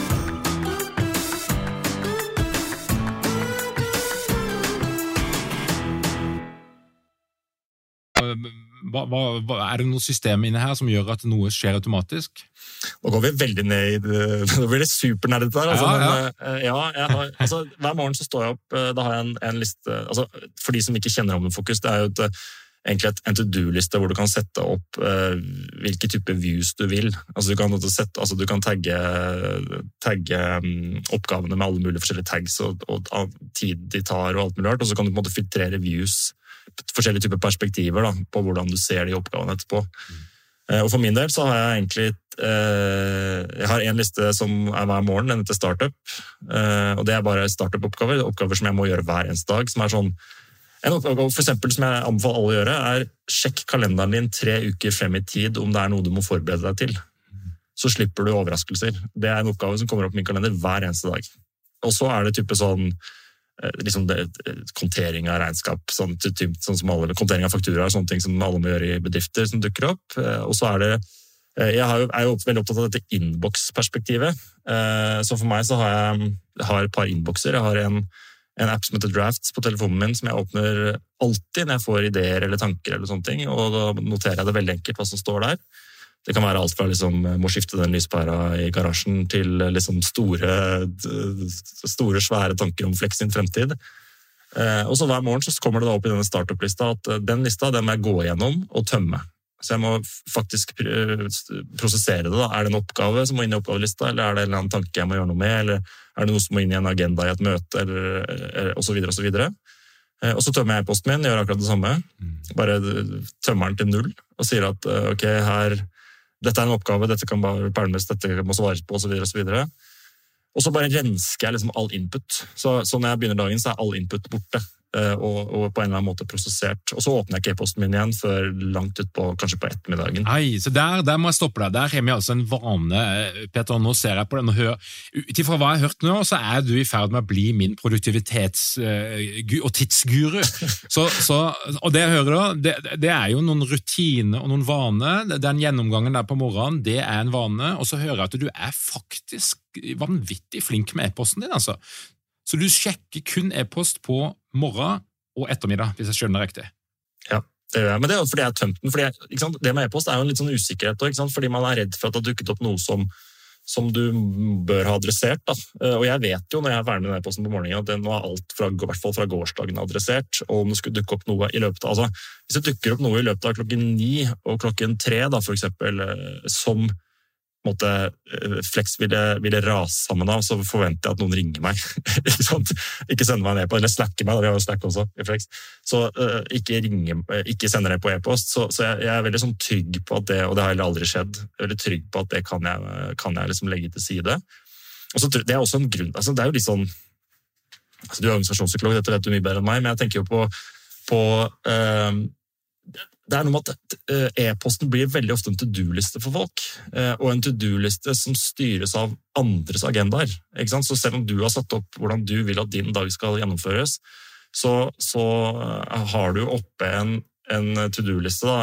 hva, hva, er det noe system inne her som gjør at noe skjer automatisk? Nå går vi veldig ned i det. Nå blir det supernerdete der. Altså, ja, ja. Men, ja, jeg har, altså, hver morgen så står jeg opp, eh, da har jeg en, en liste altså, For de som ikke kjenner Omnifokus, det er jo et, eh, egentlig et, en to do-liste hvor du kan sette opp uh, hvilke type views du vil. Altså, du, kan sette, altså, du kan tagge, tagge um, oppgavene med alle mulige forskjellige tags og, og, og, tid de tar, og alt mulig rart, og så kan du på en måte filtrere views forskjellige typer perspektiver da, på hvordan du ser de oppgavene etterpå. Mm. Og For min del så har jeg egentlig eh, jeg har en liste som er hver morgen, den heter Startup. Eh, og Det er bare startup-oppgaver oppgaver som jeg må gjøre hver eneste dag. som er sånn en oppgave for eksempel, som jeg anbefaler alle å gjøre, er sjekk kalenderen din tre uker frem i tid om det er noe du må forberede deg til. Så slipper du overraskelser. Det er en oppgave som kommer opp i min kalender hver eneste dag. Og så er det type sånn liksom kontering av regnskap, sånn, sånn som alle, kontering av fakturaer, sånne ting som alle må gjøre i bedrifter som dukker opp. Eh, og så er det eh, Jeg er jo veldig opptatt av dette innboksperspektivet. Så for meg så har jeg, har et par innbokser. Jeg har en, en, app som heter Drafts på telefonen min, som jeg åpner alltid når jeg får ideer eller tanker. eller sånne ting, og Da noterer jeg det veldig enkelt hva som står der. Det kan være alt fra liksom, må skifte den lyspæra i garasjen, til liksom, store, store, svære tanker om Flex sin fremtid. Eh, og så Hver morgen så kommer det da opp i denne startup-lista at eh, den lista den må jeg gå gjennom og tømme. Så jeg må faktisk prosessere det. da. Er det en oppgave som må inn i oppgavelista, eller er det en eller annen tanke jeg må gjøre noe med, eller er det noe som må inn i en agenda i et møte, eller, osv. Og, så videre, eh, og så tømmer jeg e-posten min, gjør akkurat det samme. Mm. Bare tømmer den til null og sier at ok, her dette er en oppgave, dette kan bare pælmes, dette må svares på, osv. Og, og så bare rensker jeg liksom all input. Så, så, når jeg begynner dagen, så er all input borte. Eh, og, og, på en eller annen måte prosessert. Og så åpner jeg ikke e-posten min igjen før langt utpå kanskje på ettermiddagen. Nei, så der, der, må jeg stoppe deg. Der har vi altså en vane. Eh, Peter, nå ser jeg på den og hører Ut ifra hva jeg har hørt nå, så er du i ferd med å bli min produktivitets- uh, og tidsguru. Så, så, og det jeg hører da, det, det, er jo noen rutiner og noen vaner. Den gjennomgangen der på morgenen, det er en vane. Og så hører jeg at du er faktisk vanvittig flink med e-posten din, altså. Så du sjekker kun e-post på morgen og ettermiddag, hvis jeg skjønner riktig? Ja, det. Men det er jo fordi jeg har tømt den. Fordi det med e-post er jo en litt sånn usikkerhet òg, fordi man er redd for at det har dukket opp noe som, som du bør ha adressert. Da. Eh, og jeg vet jo når jeg er ferdig med den e-posten på morgenen, at det nå er alt fra, i hvert fall fra gårsdagen adressert. Og om det skulle dukke opp noe i løpet av, altså, Hvis det dukker opp noe i løpet av klokken ni og klokken tre, da, for eksempel, eh, som måte, eh, Flex ville, ville, rase sammen av, så forventer jeg at noen ringer meg. ikke, sender meg en e-post, eller snakker meg, da, vi har jo Slack også i Flex. Så uh, ikke, ringer, ikke sender det på e-post. Så, så jeg, jeg, er veldig sånn trygg på at det, og det har heller aldri skjedd, jeg er veldig trygg på at det kan jeg, kan jeg liksom legge til side. Og så, Det er også en grunn, altså det er jo litt sånn altså Du er organisasjonspsykolog, dette vet du mye bedre enn meg, men jeg tenker jo på, på uh, det er noe med at eh, E-posten blir veldig ofte en to do-liste for folk. Eh, og en to do-liste som styres av andres agendaer. Så selv om du har satt opp hvordan du vil at din dag skal gjennomføres, så, så eh, har du oppe en, en to do-liste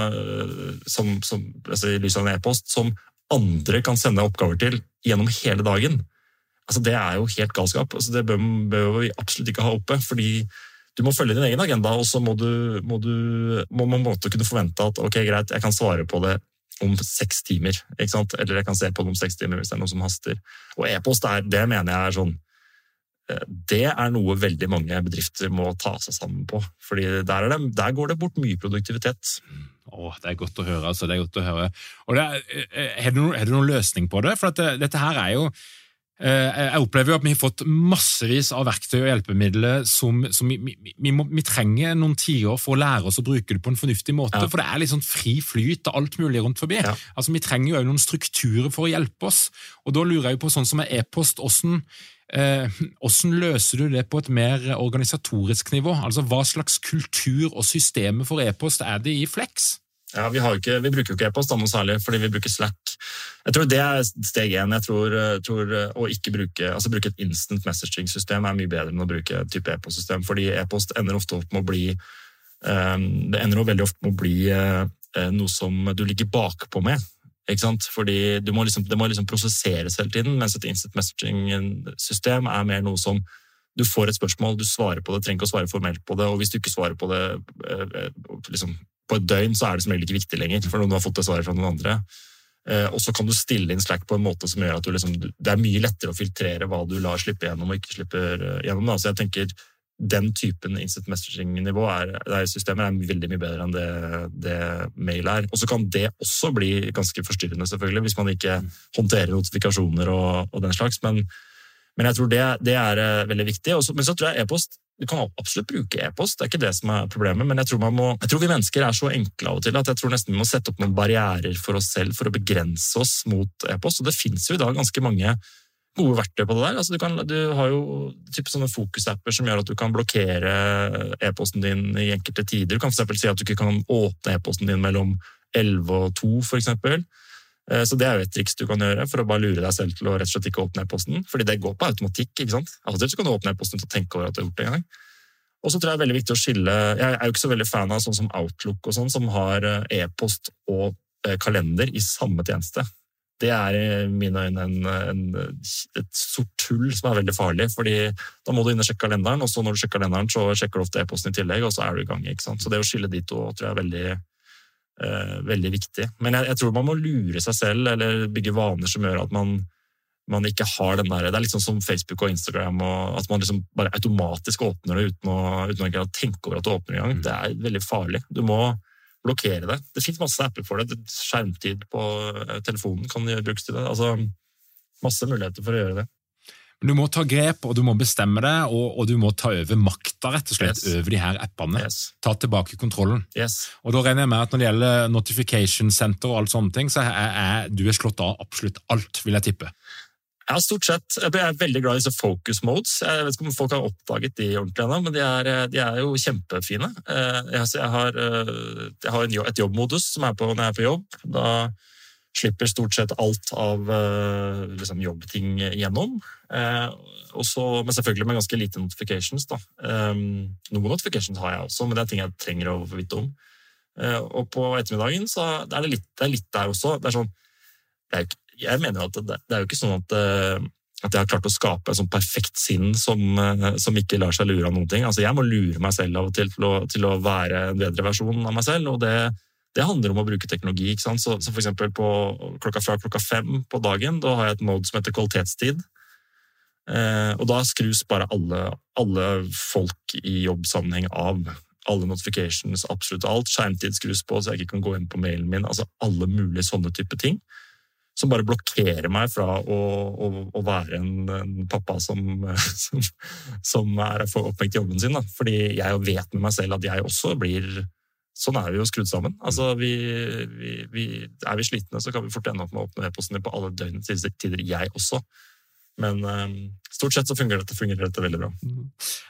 som, som, altså i lys av en e-post som andre kan sende oppgaver til gjennom hele dagen. Altså, det er jo helt galskap. Altså, det bør, bør vi absolutt ikke ha oppe. fordi du må følge din egen agenda, og så må du, må du må man måtte kunne forvente at ok, greit, jeg kan svare på det om seks timer. ikke sant? Eller jeg kan se på det om seks timer hvis det er noe som haster. Og e-post, det mener jeg er sånn eh, det er noe veldig mange bedrifter må ta seg sammen på. fordi der, det, der går det bort mye produktivitet. Åh, Det er godt å høre. altså, det er godt å høre. Og er, er, det noen, er noen, noen løsning på det? For det, dette her er jo Eh, jeg opplever jo at vi har fått massevis av verktøy og hjelpemidler som, som vi, vi, vi, må, vi, trenger noen tiår for å lære oss å bruke det på en fornuftig måte. Ja. For det er litt sånn fri flyt av alt mulig rundt forbi. Ja. Altså, Vi trenger jo også noen strukturer for å hjelpe oss. Og da lurer jeg jo på sånn som er e-post, hvordan, eh, hvordan løser du det på et mer organisatorisk nivå? Altså Hva slags kultur og systemer for e-post er det i Flex? Ja, vi, ikke, vi, bruker jo ikke e-post noe særlig, fordi vi bruker Slack. Jeg tror Det er steg én. Jeg tror, tror, Å ikke bruke, altså bruke et instant messaging-system er mye bedre enn å bruke et type e-postsystem. fordi E-post ender ofte opp med å bli um, det ender veldig ofte med å bli uh, noe som du ligger bakpå med. Ikke sant? Fordi må liksom, Det må liksom prosesseres hele tiden, mens et instant messaging-system er mer noe som du får et spørsmål, du svarer på det, trenger ikke å svare formelt på det. og Hvis du ikke svarer på det liksom, på et døgn så er det som regel ikke viktig lenger, for noen har fått det svaret fra noen andre. Eh, og så kan du stille inn Slack på en måte som gjør at liksom, det er mye lettere å filtrere hva du lar slippe gjennom og ikke slipper eh, gjennom. Da. Så jeg tenker den typen instant messaging-nivå er, er systemer er veldig mye bedre enn det, det mail er. Og så kan det også bli ganske forstyrrende, selvfølgelig, hvis man ikke håndterer notifikasjoner og, og den slags. Men, men, jeg tror det, det er eh, veldig viktig. Også, men så tror jeg e-post du kan absolutt bruke e-post, det er ikke det som er problemet, men jeg tror, må, jeg tror, vi mennesker er så enkle av og til at jeg tror nesten vi må sette opp noen barrierer for oss selv for å begrense oss mot e-post. Og det fins jo i dag ganske mange gode verktøy på det der. Altså, du, kan, du, har jo type sånne fokusapper som gjør at du kan blokkere e-posten din i enkelte tider. Du kan f.eks. si at du ikke kan åpne e-posten din mellom 11 og 2, f.eks. Eh, så Det er jo et triks du kan gjøre for å bare lure deg selv til å rett og slett ikke åpne e-posten. Fordi det går på automatikk. ikke sant? Og til kan du åpne e-posten til å tenke over at du har gjort det en gang. Og så tror jeg det er veldig viktig å skille Jeg er jo ikke så veldig fan av sånn som Outlook, og sånn, som har eh, e-post og eh, kalender i samme tjeneste. Det er i mine øyne en, en, et sort hull som er veldig farlig. fordi Da må du inn og sjekke kalenderen, og så når du sjekker kalenderen, så sjekker du ofte e-posten i tillegg, og så er du i gang. ikke sant? Så det å skille de to tror jeg er veldig, veldig viktig. Men jeg, jeg, tror man må lure seg selv, eller bygge vaner som gjør at man, man ikke har den der, Det er litt sånn som Facebook og Instagram, og at man liksom bare automatisk åpner det uten å, uten å tenke over at du åpner i gang. Mm. Det er veldig farlig. Du må blokkere det. Det finnes masse apper for det. Skjermtid på eh, telefonen kan brukes til det. Altså, masse muligheter for å gjøre det. Men du må ta grep, og du må bestemme det, og, og du må ta over makta rett og slett yes. over de her appene. Yes. Ta tilbake kontrollen. Yes. Og da regner jeg med at Når det gjelder notification center, og alt sånne ting, så er, er du er slått av absolutt alt, vil jeg tippe. Ja, stort sett. Jeg er veldig glad i disse focus modes. Jeg vet ikke om folk har oppdaget de ordentlig ennå, men de er, de er, jo kjempefine. Eh, jeg har, eh, jeg har et jobbmodus som er på når jeg er på jobb. Da slipper stort sett alt av eh, liksom, jobbting gjennom. Også, men selvfølgelig med ganske lite notifications. Da. Noen notifications har jeg også, men det er ting jeg trenger å få vite om. Og på ettermiddagen så er det litt, det er litt der også. Det er sånn, det er jeg mener jo at det, det, er jo ikke sånn at, eh, at jeg har klart å skape et sånn perfekt sinn som, eh, som, ikke lar seg lure av noen ting. Altså, jeg må lure meg selv av og til til å, til å være en bedre versjon av meg selv, og det, det handler om å bruke teknologi. ikke sant? Så, så for eksempel på klokka fra klokka fem på dagen, da har jeg et mode som heter kvalitetstid. Eh, og da skrus bare alle, alle folk i jobbsammenheng av. Alle notifications, absolutt alt. Skjermtid skrus på, så jeg ikke kan gå inn på mailen min. altså Alle mulige sånne type ting. Som bare blokkerer meg fra å, å, å være en, en, pappa som, som, som er for opphengt i jobben sin. Da. Fordi jeg vet med meg selv at jeg også blir Sånn er vi jo skrudd sammen. Altså, vi, vi, vi, er vi slitne, så kan vi fort ende opp med å åpne e-posten på alle døgnets tider, jeg også. Men um, stort sett så fungerer dette, fungerer dette veldig bra.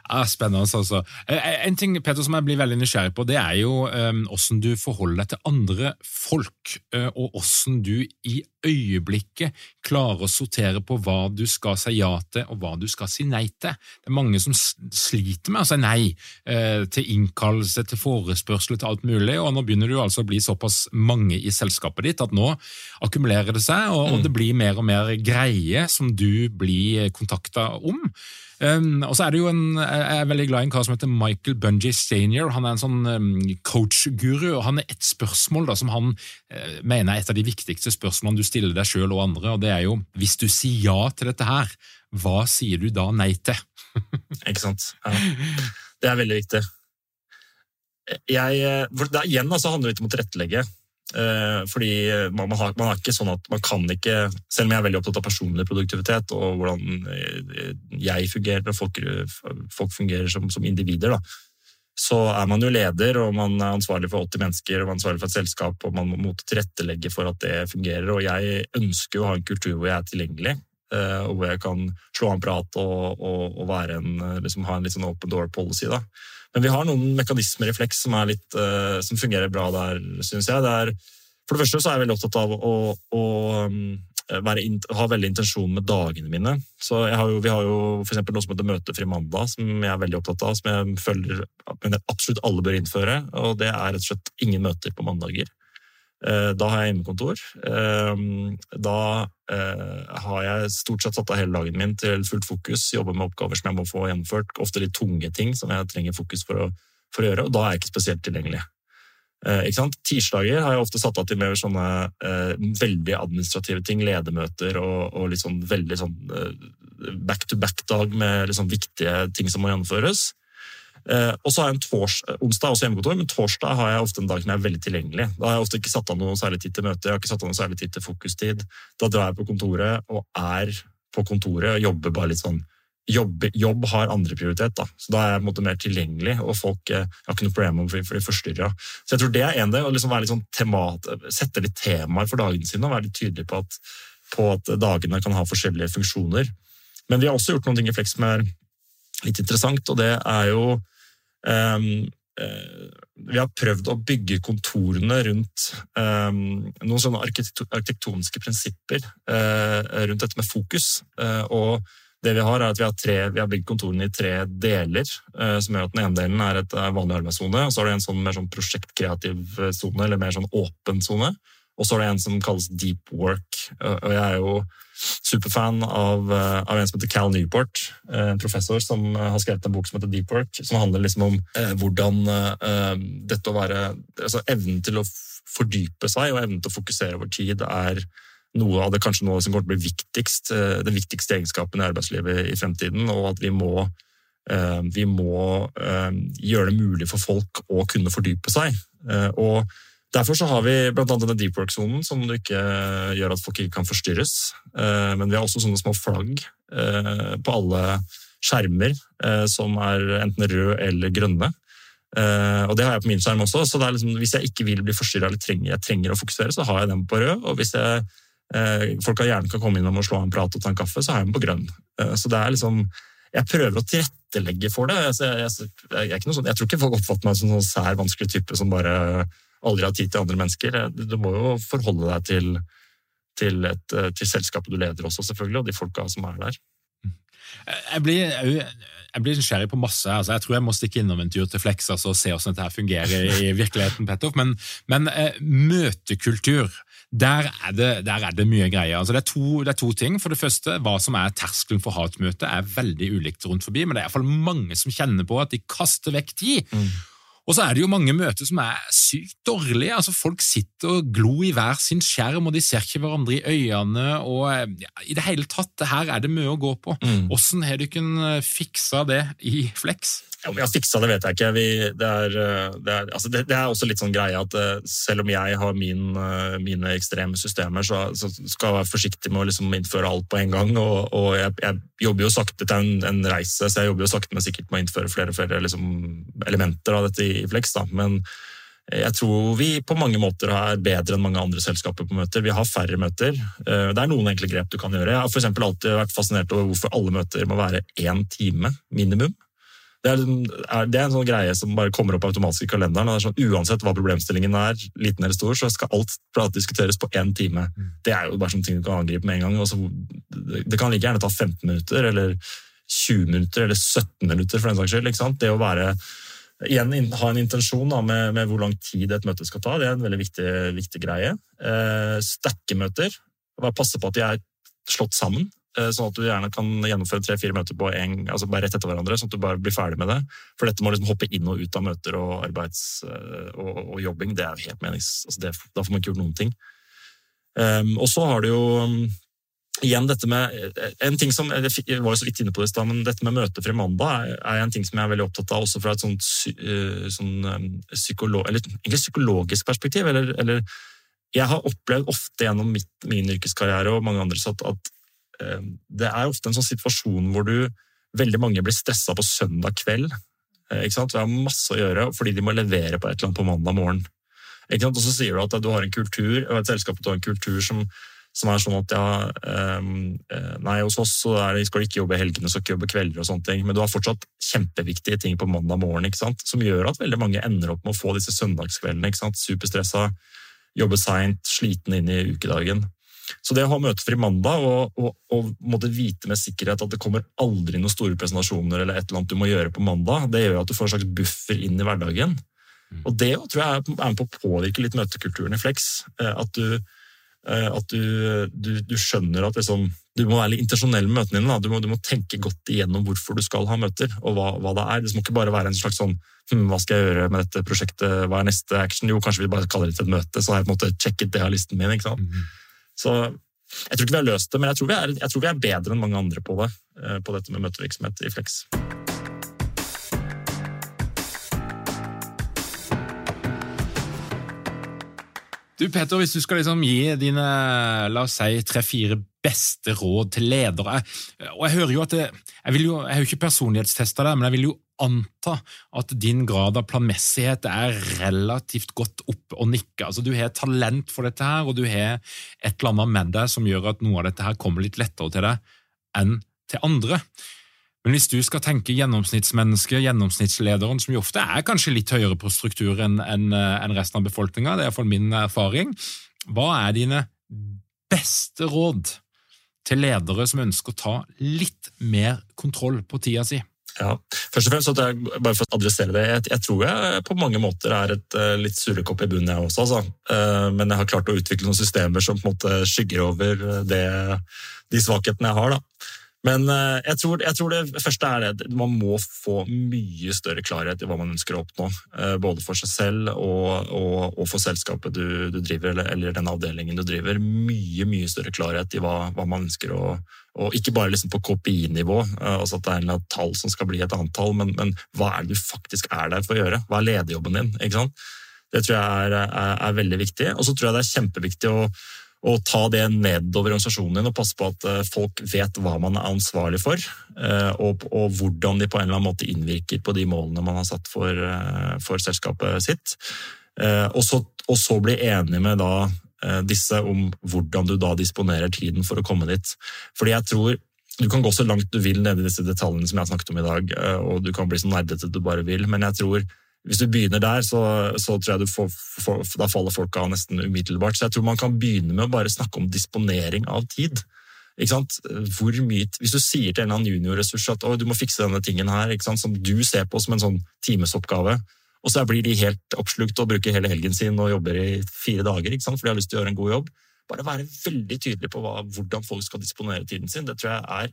Ja, spennende, altså. Eh, eh, en ting Peter, som jeg blir veldig nysgjerrig på, det er jo um, hvordan du forholder deg til andre folk, uh, og hvordan du i øyeblikket klarer å sortere på hva du skal si ja til, og hva du skal si nei til. Det er mange som sliter med å si nei til innkallelse, til forespørsel, til alt mulig, og nå begynner du altså å bli såpass mange i selskapet ditt at nå akkumulerer det seg, og, og det blir mer og mer greie som du bli kontakta om. Um, og så er det jo en, Jeg er veldig glad i en kar som heter Michael Bungie senior. Han er en sånn um, coach-guru, og han er ett spørsmål da, som han uh, mener er et av de viktigste spørsmålene du stiller deg sjøl og andre, og det er jo hvis du sier ja til dette her, hva sier du da nei til? Ikke sant. Ja. Det er veldig viktig. Jeg, eh, for det, igjen altså, handler det litt om å tilrettelegge. Eh, fordi man, har, man, har, ikke sånn at man kan ikke Selv om jeg er veldig opptatt av personlig produktivitet og hvordan eh, jeg fungerer og folk, folk fungerer som, som individer, da, så er man jo leder og man er ansvarlig for 80 mennesker og man er ansvarlig for et selskap og man må tilrettelegge for at det fungerer. Og jeg ønsker å ha en kultur hvor jeg er tilgjengelig. Eh, og hvor jeg kan slå av en prat og, og, og en, liksom ha en litt sånn open door policy. Da. Men vi har noen mekanismer i Flex som, litt, uh, som fungerer bra der, syns jeg. Er, for det første så er jeg veldig opptatt av å, å in, ha veldig intensjon med dagene mine. Så har jo, Vi har jo f.eks. noe som heter Møtefri mandag, som jeg er veldig opptatt av. Som jeg føler at absolutt alle bør innføre. og Det er rett og slett ingen møter på mandager. Eh, da har jeg hjemmekontor. Ehm, da eh, har jeg stort sett satt av hele dagen min til fullt fokus, jobber med oppgaver som jeg må få gjennomført, ofte litt tunge ting som jeg trenger fokus for å, for å gjøre, og da er jeg ikke spesielt tilgjengelig. Eh, ikke Tirsdager har jeg ofte satt av til mer sånne veldig administrative ting, ledermøter og, og litt sånn veldig sånn back-to-back-dag med liksom viktige ting som må gjennomføres. Eh, og så har jeg en tors, onsdag også hjemmekontor, men torsdag har jeg ofte en dag som er veldig tilgjengelig. Da har jeg ofte ikke satt av noe særlig tid til møte, jeg har ikke satt av noe særlig tid til fokustid. Da drar jeg på kontoret og er på kontoret og jobber bare litt sånn Jobb, jobb har andreprioritet, da. så da er jeg på en måte mer tilgjengelig. og folk eh, jeg har ikke noe problem med å bli forstyrra. Så jeg tror det er en del, å liksom litt sånn temat, sette litt temaer for dagene sine og være litt tydelig på at, på at dagene kan ha forskjellige funksjoner. Men vi har også gjort noen ting i Flex er litt interessant, og det er jo um, vi har prøvd å bygge kontorene rundt um, noen sånne arkitektoniske prinsipper uh, rundt dette med fokus. Uh, og det Vi har er at vi har, tre, vi har bygd kontorene i tre deler. Uh, som gjør at Den ene delen er et vanlig arbeidssone, og så har du en sånn mer sånn prosjektkreativ sone, eller mer sånn åpen sone. Og så er det en som kalles deep work. Og jeg er jo superfan av, eh, av en som heter Cal Newport, eh, en professor som eh, har skrevet en bok som heter Deep Work, som handler liksom om eh, hvordan eh, dette å være altså Evnen til å fordype seg og evnen til å fokusere over tid er noe av det kanskje noe som kommer til å bli viktigst, den viktigste egenskapen i arbeidslivet i fremtiden, og at vi må vi må gjøre det mulig for folk å kunne fordype seg. Og Derfor så har vi bl.a. denne deep work-sonen, som ikke gjør at folk ikke kan forstyrres. Eh, men vi har også sånne små flagg eh, på alle skjermer eh, som er enten røde eller grønne. Og det har jeg på min skjerm også. så liksom, Hvis jeg ikke vil bli forstyrra eller trenger, jeg trenger å fokusere, så har jeg den på rød. Og hvis jeg, folk gjerne kan komme innom og slå en prat og ta en kaffe, så har jeg den på grønn. Så det er liksom jeg prøver å tilrettelegge for det. Jeg, jeg, jeg, sånn, jeg tror ikke folk oppfatter meg som en sånn sær, vanskelig type som bare aldri ha tid til andre mennesker. Du må jo forholde deg til, til, et, eh, til selskapet du leder også, selvfølgelig, og de folka som er der. Jeg blir, jeg blir nysgjerrig på masse. Altså, jeg tror jeg må stikke innom en tur til Flex altså, og se hvordan dette fungerer i virkeligheten. Pettoff. Men, men eh, møtekultur, der er, det, der er det mye greier. Altså, det, er to, det, er to, ting. For det første, Hva som er terskelen for hatmøte, er veldig ulikt rundt forbi. Men det er iallfall mange som kjenner på at de kaster vekk tid. Mm Og så er det jo mange møter som er sykt dårlige. altså Folk sitter og glor i hver sin skjerm, og de ser ikke hverandre i øynene. og ja, I det hele tatt, her er det mye å gå på. Mm. Hvordan har du kunnet fiksa det i Flex? Om jeg har fiksa det, vet jeg ikke. Vi, det, er, det, er, altså det, det, er, også litt sånn greie at selv om jeg har min, mine ekstreme systemer, så, så, skal jeg være forsiktig med å liksom innføre alt på en gang. Og, og jeg, jeg, jobber jo sakte til en, en, reise, så jeg jobber jo sakte, men sikkert med å innføre flere og flere liksom, elementer av dette i Flex. Da. Men jeg tror vi på mange måter er bedre enn mange andre selskaper på møter. Vi har færre møter. Det er noen enkle grep du kan gjøre. Jeg har for alltid vært fascinert over hvorfor alle møter må være én time minimum. Det er, det er, en sånn greie som bare kommer opp automatisk i kalenderen. og det er sånn, Uansett hva problemstillingen er, liten eller stor, så skal alt diskuteres på én time. Mm. Det er jo bare sånne ting du kan angripe med en gang. Også, det kan like gjerne ta 15 minutter, eller 20 minutter, eller 17 minutter, for den saks skyld. ikke sant? Det å være, igjen ha en intensjon da, med, med, hvor lang tid et møte skal ta, det er en veldig viktig, viktig greie. Eh, Sterke møter. Bare passe på at de er slått sammen. Eh, sånn at du gjerne kan gjennomføre tre-fire møter på en, altså bare rett etter hverandre. sånn at du bare blir ferdig med det. For dette må liksom hoppe inn og ut av møter og arbeids eh, og, og jobbing. Det er helt menings... Altså det, da får man ikke gjort noen ting. Um, og så har du jo um, igjen dette med en ting som, Jeg var jo så vidt inne på det men dette med møtefri mandag er, en ting som jeg er veldig opptatt av også fra et sånt, sånn, egentlig psykologisk perspektiv. Eller, eller, jeg har opplevd ofte gjennom mitt, min yrkeskarriere og mange andres at, at Eh, det er ofte en sånn situasjon hvor du veldig mange blir stressa på søndag kveld. Eh, ikke sant? Vi har masse å gjøre fordi de må levere på et eller annet på mandag morgen. Ikke sant? Og så sier du at du har en kultur, og et selskap har en kultur som, som, er sånn at ja, um, nei, hos oss så er, skal du ikke jobbe helgene, skal ikke jobbe kvelder og sånne ting, men du har fortsatt kjempeviktige ting på mandag morgen ikke sant? som gjør at veldig mange ender opp med å få disse søndagskveldene. ikke sant? Superstressa, jobbe seint, sliten inn i ukedagen. Så det å ha møtefri mandag og, og, og, måtte vite med sikkerhet at det kommer aldri noen store presentasjoner eller et eller annet du må gjøre på mandag, det gjør at du får en slags buffer inn i hverdagen. Mm. Og det tror jeg er med på å påvirke litt møtekulturen i Flex. Eh, at du, eh, at du, du, du skjønner at liksom, du må være litt intensjonell med møtene dine. Du må, du må, tenke godt igjennom hvorfor du skal ha møter, og hva, hva det er. Det må ikke bare være en slags sånn hm, Hva skal jeg gjøre med dette prosjektet? Hva er neste action? Jo, kanskje vi bare kaller det til et møte, så har jeg på en måte sjekket det av listen min. ikke sant? Mm. Så jeg tror ikke vi har løst det, men jeg tror vi er, tror vi er bedre enn mange andre på det, eh, på dette med møtevirksomhet i Flex. Du Peter, hvis du skal liksom gi dine la oss si, tre-fire beste råd til ledere og Jeg hører jo at det, jeg, jo, jeg har jo ikke personlighetstesta det, men jeg vil jo anta at din grad av planmessighet er relativt godt opp og nikke. Altså, du har talent for dette, her, og du har et eller annet med deg som gjør at noe av dette her kommer litt lettere til deg enn til andre. Men hvis du skal tenke gjennomsnittsmennesket, gjennomsnittslederen, som jo ofte er kanskje litt høyere på struktur enn en resten av befolkninga, det er iallfall min erfaring, hva er dine beste råd til ledere som ønsker å ta litt mer kontroll på tida si? Ja, først og fremst at jeg, bare for å adressere det, jeg, jeg tror jeg på mange måter er et uh, litt surrekopp i bunnen, jeg også. Altså. Uh, men jeg har klart å utvikle noen systemer som på en måte skygger over det, de svakhetene jeg har. Da. Men uh, jeg, tror, jeg, tror, det første er det man må få mye større klarhet i hva man ønsker å oppnå. både for seg selv og, og, og for selskapet du, du driver, eller, eller, den avdelingen du driver. Mye mye større klarhet i hva, hva man ønsker å, og ikke bare liksom på KPI-nivå, eh, altså at det er en tall som skal bli et antall, men, men, hva er det du faktisk er der for å gjøre? Hva er lederjobben din? Det tror jeg er, er, er veldig viktig. Og så tror jeg det er kjempeviktig å, å, ta det nedover organisasjonen din og passe på at eh, folk vet hva man er ansvarlig for, eh, og, og hvordan de på en eller annen måte innvirker på de målene man har satt for, for selskapet sitt. Og så, og så bli enig med da Eh, disse om hvordan du da disponerer tiden for å komme dit. Fordi jeg tror du kan gå så langt du vil ned i disse detaljene som jeg har snakket om i dag, eh, og du kan bli så nerdete du bare vil, men jeg tror hvis du begynner der, så, så tror jeg du får, får, da faller folk av nesten umiddelbart. Så jeg tror man kan begynne med å bare snakke om disponering av tid. Mye, hvis du sier til en eller annen juniorressurs at du må fikse denne tingen her, som du ser på som en sånn timesoppgave, og så blir de helt oppslukt og bruker hele helgen sin og jobber i fire dager for de har lyst til å gjøre en god jobb. Bare være veldig tydelig på hva, hvordan folk skal disponere tiden sin. Det tror jeg er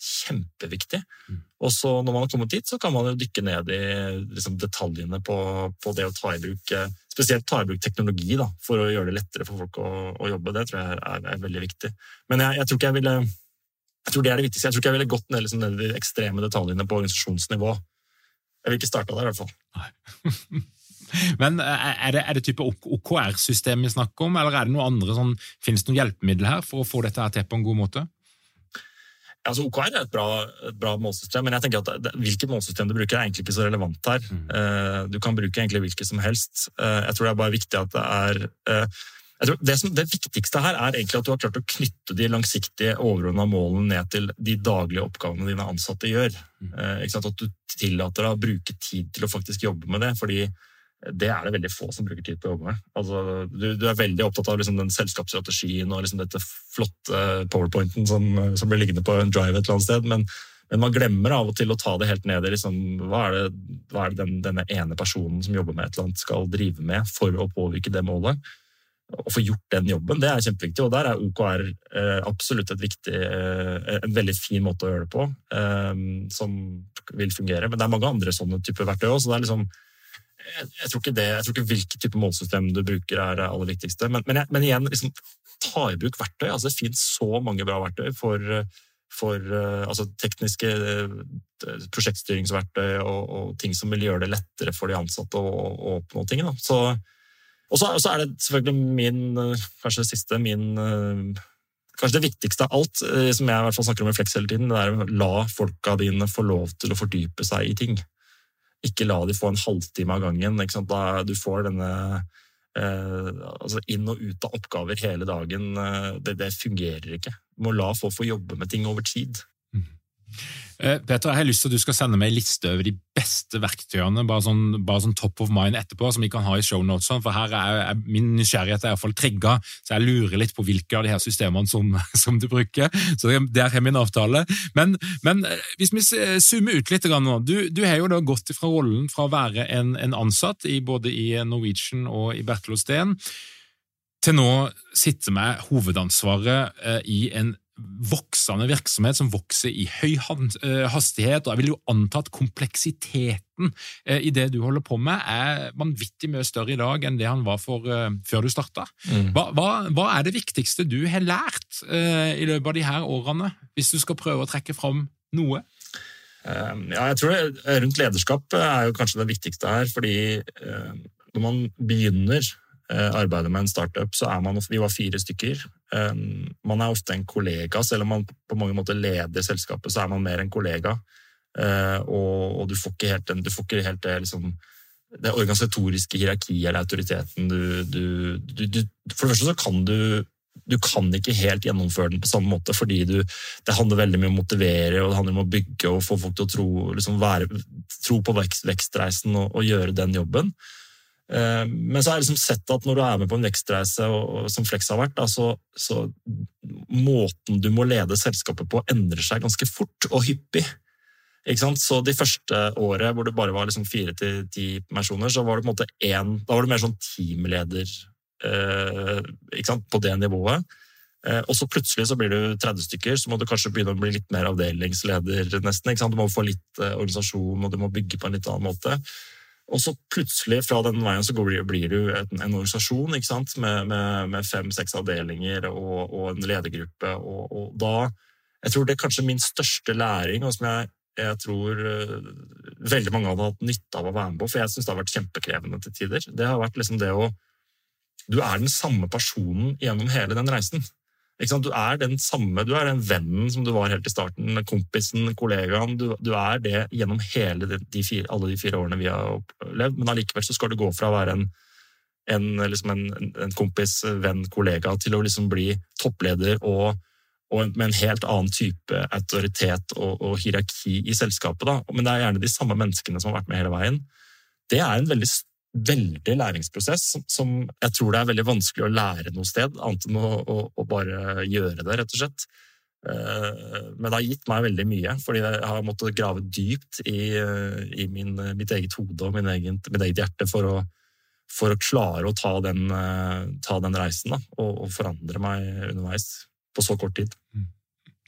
kjempeviktig. Mm. Og så når man har kommet dit, så kan man jo dykke ned i liksom, detaljene på, på, det å ta i bruk eh, Spesielt ta i bruk teknologi da, for å gjøre det lettere for folk å, å jobbe. Det tror jeg er, er veldig viktig. Men jeg, jeg, tror ikke jeg ville jeg tror det er det viktigste. Jeg tror ikke jeg ville gått ned, liksom, ned i de ekstreme detaljene på organisasjonsnivå. Jeg vil ikke starte der, i hvert fall. Men eh, er det, er det type OKR-system vi snakker om, eller er det noe andre sånn, finnes det noen hjelpemidler her for å få dette her til på en god måte? Altså, OKR er et bra, et bra, målsystem, men jeg tenker at det, hvilket målsystem du bruker, er egentlig ikke så relevant her. Mm. Uh, du kan bruke egentlig hvilket som helst. Uh, jeg tror det er bare viktig at det er uh, det, som, det, viktigste her er egentlig at du har klart å knytte de langsiktige overordna målene ned til de daglige oppgavene dine ansatte gjør. Mm. At du tillater deg å bruke tid til å faktisk jobbe med det. fordi det er det veldig få som bruker tid på å jobbe med. Altså, du, du, er veldig opptatt av liksom, den selskapsstrategien og liksom, dette flotte powerpointen som, som, blir liggende på en drive et eller annet sted, men, men, man glemmer av og til å ta det helt ned i liksom, hva er det, hva er det den, denne ene personen som jobber med et eller annet, skal drive med for å påvirke det målet. Å få gjort den jobben, det er kjempeviktig. Og der er OKR eh, absolutt viktig, eh, en veldig fin måte å gjøre det på, eh, som vil fungere. Men det er mange andre sånne typer verktøy òg. Så det er liksom jeg, jeg, tror ikke det, jeg tror ikke hvilket type målsystem du bruker er det aller viktigste. Men, men, men igjen, liksom, ta i bruk verktøy. Altså, det finnes så mange bra verktøy for, for altså, tekniske eh, prosjektstyringsverktøy og, og, ting som vil gjøre det lettere for de ansatte å, å oppnå ting. Da. Så, og så, er det selvfølgelig min, kanskje det siste, min Kanskje det viktigste av alt, eh, som jeg i hvert fall snakker om i Flex hele tiden, det er å la folka dine få lov til å fordype seg i ting. Ikke la de få en halvtime av gangen. Da du får denne eh, altså inn og ut av oppgaver hele dagen. Eh, det, det fungerer ikke. Du må la folk få jobbe med ting over tid. Eh, Peter, jeg har lyst til at du skal sende meg en liste over de beste verktøyene, bare sånn, bare sånn top of mind etterpå, som vi kan ha i shownotesene, for her er, er min nysgjerrighet er iallfall trigga, så jeg lurer litt på hvilke av de her systemene som, som du bruker. Så der har vi en avtale. Men, men, eh, hvis vi zoomer ut litt nå, du, du har jo da gått fra rollen fra å være en, en ansatt i, både i Norwegian og i Bertel Osten, til nå sitte med hovedansvaret eh, i en voksende virksomhet som vokser i høy eh, hastighet, og jeg vil jo anta at kompleksiteten eh, i det du holder på med, er vanvittig mye større i dag enn det han var for uh, før du starta. Mm. Hva, hva, hva, er det viktigste du har lært uh, i løpet av de her årene, hvis du skal prøve å trekke fram noe? Uh, ja, jeg tror det, Rundt lederskap er jo kanskje det viktigste her, fordi når man begynner arbeidet med en startup, så er man Vi var fire stykker. Man er ofte en kollega, selv om man på mange måter leder selskapet, så er man mer en kollega. Eh, og, du får ikke helt, den, får ikke helt det, liksom, det organisatoriske hierarkiet eller autoriteten du, du, du, For det første så kan du du kan ikke helt gjennomføre den på samme måte, fordi du, det handler veldig mye om å motivere og det handler om å bygge og få folk til å tro, liksom være, tro på vekst, vekstreisen og, og, gjøre den jobben. Eh, men så har jeg liksom sett at når du er med på en vekstreise, som Flex har vært, så, så, måten du må lede selskapet på, endrer seg ganske fort og hyppig. Så De første året hvor det bare var liksom fire til ti personer, så var det på en måte én Da var det mer sånn teamleder eh, på det nivået. Eh, og så plutselig så blir du 30 stykker, så må du kanskje begynne å bli litt mer avdelingsleder. nesten. Du må få litt organisasjon, og du må bygge på en litt annen måte. Og så plutselig, fra den veien, så blir du en, en organisasjon med, med, med fem-seks avdelinger og, og, en ledergruppe. Og, og, da Jeg tror det er kanskje min største læring, og som jeg, jeg tror uh, veldig mange hadde hatt nytte av å være med på, for jeg syns det har vært kjempekrevende til tider. Det har vært liksom det å Du er den samme personen gjennom hele den reisen. Du er den samme, du er den vennen som du var helt i starten, kompisen, kollegaen. Du, du er det gjennom de, de fire, alle de fire årene vi har opplevd, men allikevel skal du gå fra å være en, en, liksom en, en kompis, venn, kollega, til å liksom bli toppleder og, og med en helt annen type autoritet og, og hierarki i selskapet. Da. Men det er gjerne de samme menneskene som har vært med hele veien. Det er en veldig veldig læringsprosess som jeg tror det er veldig vanskelig å lære noe sted, annet enn å, å, å bare gjøre det, rett og slett. Eh, men det har gitt meg veldig mye, fordi jeg har måttet grave dypt i, i min, mitt eget hode og egen, mitt eget hjerte for å, for å klare å ta den, ta den reisen da, og, og, forandre meg underveis på så kort tid. Mm.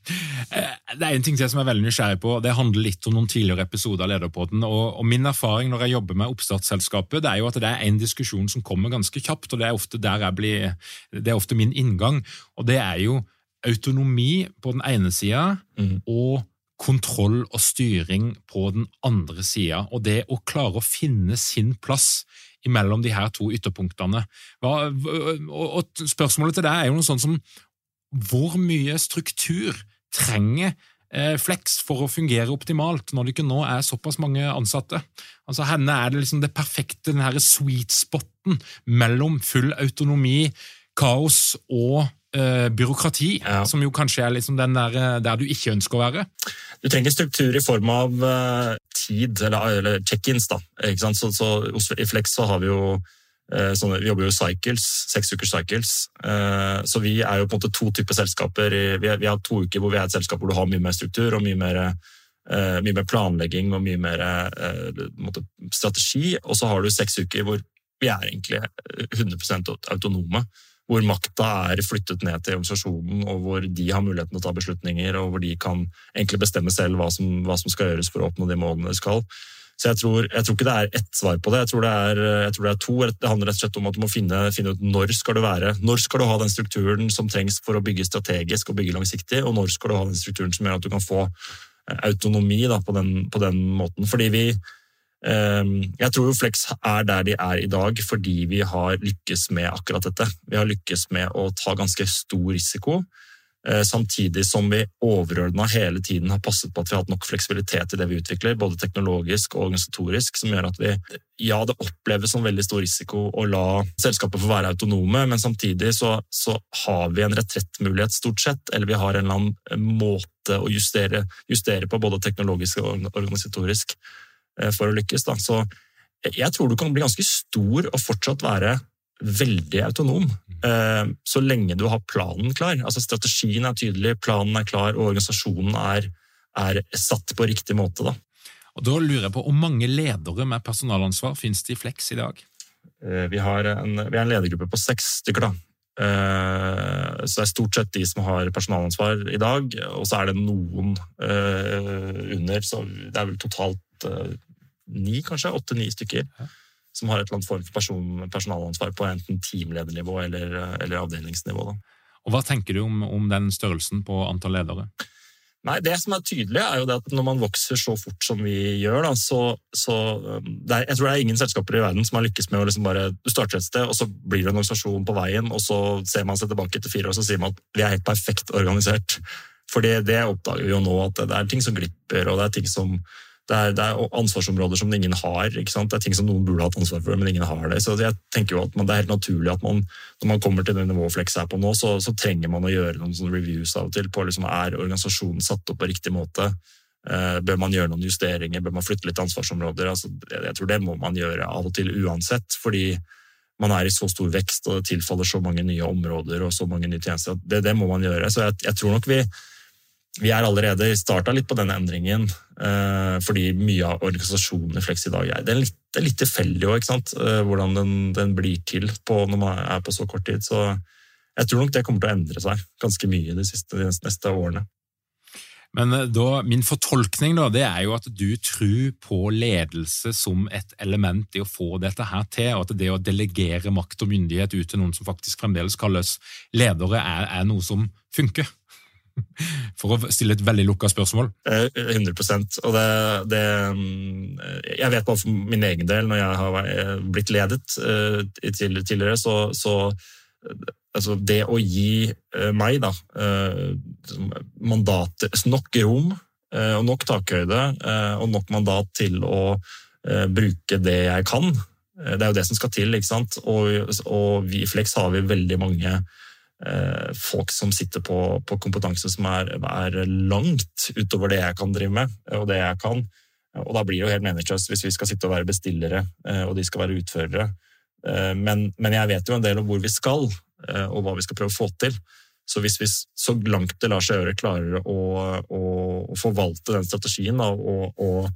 Eh, det er en ting til som jeg er veldig nysgjerrig på. Det handler litt om noen tidligere episoder av Lederpodden. Og, og min erfaring når jeg jobber med oppstartsselskapet, det er jo at det er en diskusjon som kommer ganske kjapt, og det er ofte, blir, det er ofte min inngang. Og det er jo autonomi på den ene sida Mm. og kontroll og styring på den andre sida. Og det å klare å finne sin plass imellom de her to ytterpunktene. Hva, og, og spørsmålet til deg er jo noe sånt som hvor mye struktur trenger eh, Flex for å fungere optimalt, når det ikke nå er såpass mange ansatte? Altså, Henne er det liksom det perfekte, den her sweet spoten mellom full autonomi, kaos og eh, byråkrati, Ja. som jo kanskje er liksom den der, eh, der du ikke ønsker å være. Du trenger struktur i form av eh, tid, eller, eller check-ins. da. Så, så I Flex så har vi jo sånne, vi jobber jo cycles, seks ukers cycles. Eh, så vi er jo på en måte to typer selskaper. Vi, vi har to uker hvor vi er et selskap hvor du har mye mer struktur og mye mer, eh, mye mer planlegging og mye mer eh, måte, strategi. Og så har du seks uker hvor vi er egentlig eh, 100% autonome. Hvor makta er flyttet ned til organisasjonen, og hvor de har muligheten til å ta beslutninger, og hvor de kan egentlig bestemme selv hva som, hva som skal gjøres for å oppnå de målene de skal. Så jeg tror, jeg tror ikke det er ett svar på det. Jeg tror det er, tror det er to. Det handler rett og slett om at du må finne, finne ut når skal du være. Når skal du ha den strukturen som trengs for å bygge strategisk og bygge langsiktig, og når skal du ha den strukturen som gjør at du kan få eh, autonomi da, på, den, på den måten. Fordi vi eh, Jeg tror jo Flex er der de er i dag fordi vi har lykkes med akkurat dette. Vi har lykkes med å ta ganske stor risiko. Eh, Samtidig som vi overordna hele tiden har passet på at vi har hatt nok fleksibilitet i det vi utvikler, både teknologisk og organisatorisk, som gjør at vi Ja, det oppleves som veldig stor risiko å la selskapet få være autonome, men samtidig så, så har vi en retrettmulighet, stort sett, eller vi har en eller annen måte å justere, justere på, både teknologisk og organisatorisk, eh, for å lykkes. Da. Så jeg tror du kan bli ganske stor og fortsatt være veldig autonom, eh, så lenge du har planen klar. Altså Strategien er tydelig, planen er klar, og organisasjonen er, er satt på riktig måte. Da. Og Da lurer jeg på hvor mange ledere med personalansvar finnes det i Flex i dag? Eh, Vi har en, vi er en ledergruppe på seks stykker. da. Eh, Så det er stort sett de som har personalansvar i dag, og så er det noen under. Så det er vel totalt ni, kanskje? Åtte-ni stykker. Ja. Som har et eller annet form for person, personalansvar på enten teamledernivå eller, eller avdelingsnivå. da. Og Hva tenker du om, om den størrelsen på antall ledere? Nei, Det som er tydelig, er jo det at når man vokser så fort som vi gjør, da, så, så um, det er, Jeg tror det er ingen selskaper i verden som har lykkes med å liksom bare Du starter et sted, og så blir det en organisasjon på veien, og så ser man seg tilbake etter fire år og så sier man at vi er helt perfekt organisert. Fordi det oppdager vi jo nå, at det er ting som glipper, og det er ting som det er, det er ansvarsområder som ingen har. ikke sant? Det er ting som noen burde hatt ansvar for, men ingen har det. Så jeg tenker jo at man, Det er helt naturlig at man, når man kommer til det nivået Flex er på nå, så, så trenger man å gjøre noen sånne reviews av og til på liksom, er organisasjonen satt opp på riktig måte. Uh, bør man gjøre noen justeringer? Bør man flytte litt ansvarsområder? Altså, jeg, jeg tror det må man gjøre av og til uansett, fordi man er i så stor vekst og det tilfaller så mange nye områder og så mange nye tjenester. Det, det må man gjøre. Så jeg, jeg tror nok vi vi er allerede starta litt på denne endringen, fordi mye av organisasjonen i Flex i dag er, det er litt, det er litt tilfeldig også, eh, hvordan den, den, blir til på, når man er på så kort tid. Så jeg tror nok det kommer til å endre seg ganske mye de, siste, de neste årene. Men eh, da, min fortolkning da, det er jo at du tror på ledelse som et element i å få dette her til, og at det å delegere makt og myndighet ut til noen som faktisk fremdeles kalles ledere, er, er noe som funker. For å stille et veldig lukka spørsmål. 100% Og det, det, Jeg vet bare for min egen del, når jeg har blitt ledet tidligere, så, så altså det å gi meg da, mandat, nok rom og nok takhøyde og nok mandat til å bruke det jeg kan, det er jo det som skal til. ikke sant? Og, og i Flex har vi veldig mange folk som sitter på, på kompetanse som er, er, langt utover det jeg kan drive med, og det jeg kan. Og da blir det jo helt meningsløst hvis vi skal sitte og være bestillere, og de skal være utførere. Men, men, jeg vet jo en del om hvor vi skal, og hva vi skal prøve å få til. Så hvis vi så langt det lar seg gjøre klarer å, å, å forvalte den strategien da, og, og,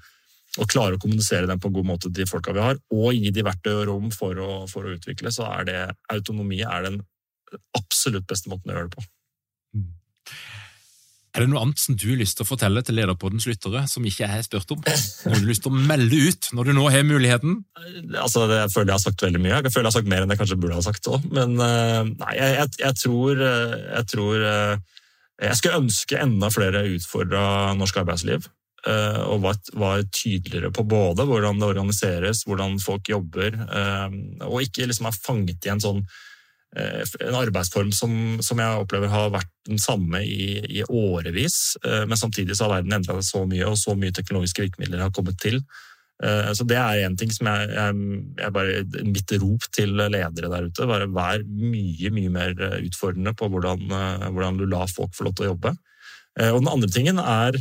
og klare å kommunisere den på en god måte til de folka vi har, og gi de verktøy og rom for å, for å utvikle, så er det autonomi er den absolutt beste måten å gjøre det på. Er det noe annet som du har lyst til å fortelle til Lederpoddens lyttere som ikke jeg har spurt om? Noe du har lyst til å melde ut når du nå har muligheten? Altså, Jeg føler jeg har sagt veldig mye. Jeg føler jeg har sagt mer enn jeg kanskje burde ha sagt òg. Men uh, nei, jeg, jeg, jeg, tror, uh, jeg tror uh, Jeg skulle ønske enda flere utfordra norsk arbeidsliv. Og var, var, tydeligere på både hvordan det organiseres, hvordan folk jobber, og ikke liksom er fanget i en sånn Eh, en arbeidsform som, som, jeg opplever har vært den samme i, i årevis. Eh, men samtidig så har verden endra seg så mye, og så mye teknologiske virkemidler har kommet til. Eh, så Det er én ting som jeg, jeg, jeg bare, Mitt rop til ledere der ute. bare Vær mye mye mer utfordrende på hvordan, hvordan du lar folk få lov til å jobbe. Og Den andre tingen er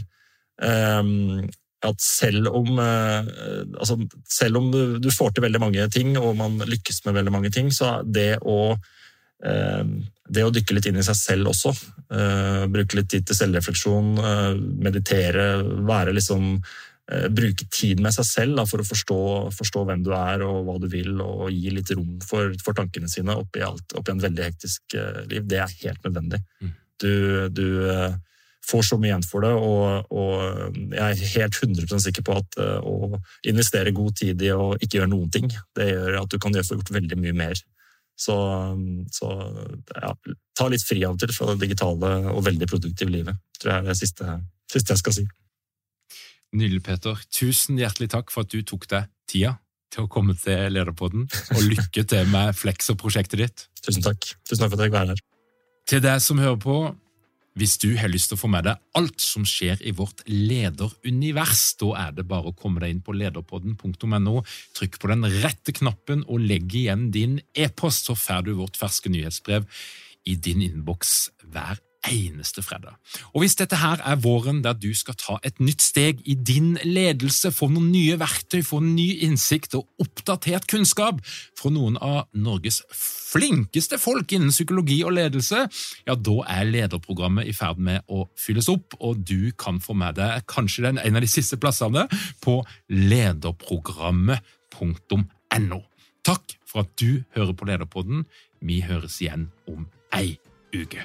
at selv om, altså selv om du, får til veldig mange ting, og man lykkes med veldig mange ting, så det å Eh, det å dykke litt inn i seg selv også. Eh, bruke litt tid til selvrefleksjon, eh, meditere, være liksom Bruke tid med seg selv da, for å forstå, forstå, hvem du er og hva du vil, og gi litt rom for, for tankene sine oppi, alt, oppi en veldig hektisk liv. Det er helt nødvendig. Mm. Du, du får så mye igjen for det, og, og, jeg er helt 100 sikker på at å investere god tid i å ikke gjøre noen ting, det gjør at du kan få gjort veldig mye mer så, så ja, ta litt fri av og til fra det digitale og veldig produktive livet. tror jeg er det siste, siste jeg skal si. Nydelig, Peter. Tusen hjertelig takk for at du tok deg tida til å komme til Lederpodden, og lykke til med Flex og prosjektet ditt. Tusen takk. Tusen takk for at jeg fikk være her. Til deg som hører på, hvis du har lyst til å få med deg alt som skjer i vårt lederunivers, da er det bare å komme deg inn på lederpodden.no, trykk på den rette knappen og legg igjen din e-post, så får du vårt ferske nyhetsbrev i din innboks hver eneste fredag. Og hvis dette her er våren der du skal ta et nytt steg i din ledelse, få noen nye verktøy, få ny innsikt og oppdatert kunnskap fra noen av Norges flinkeste folk innen psykologi og ledelse, ja, da er lederprogrammet i ferd med å fylles opp, og du kan få med deg kanskje den en av de siste plassene på lederprogrammet.no. Takk for at du hører på Lederpodden. Vi høres igjen om ei uke.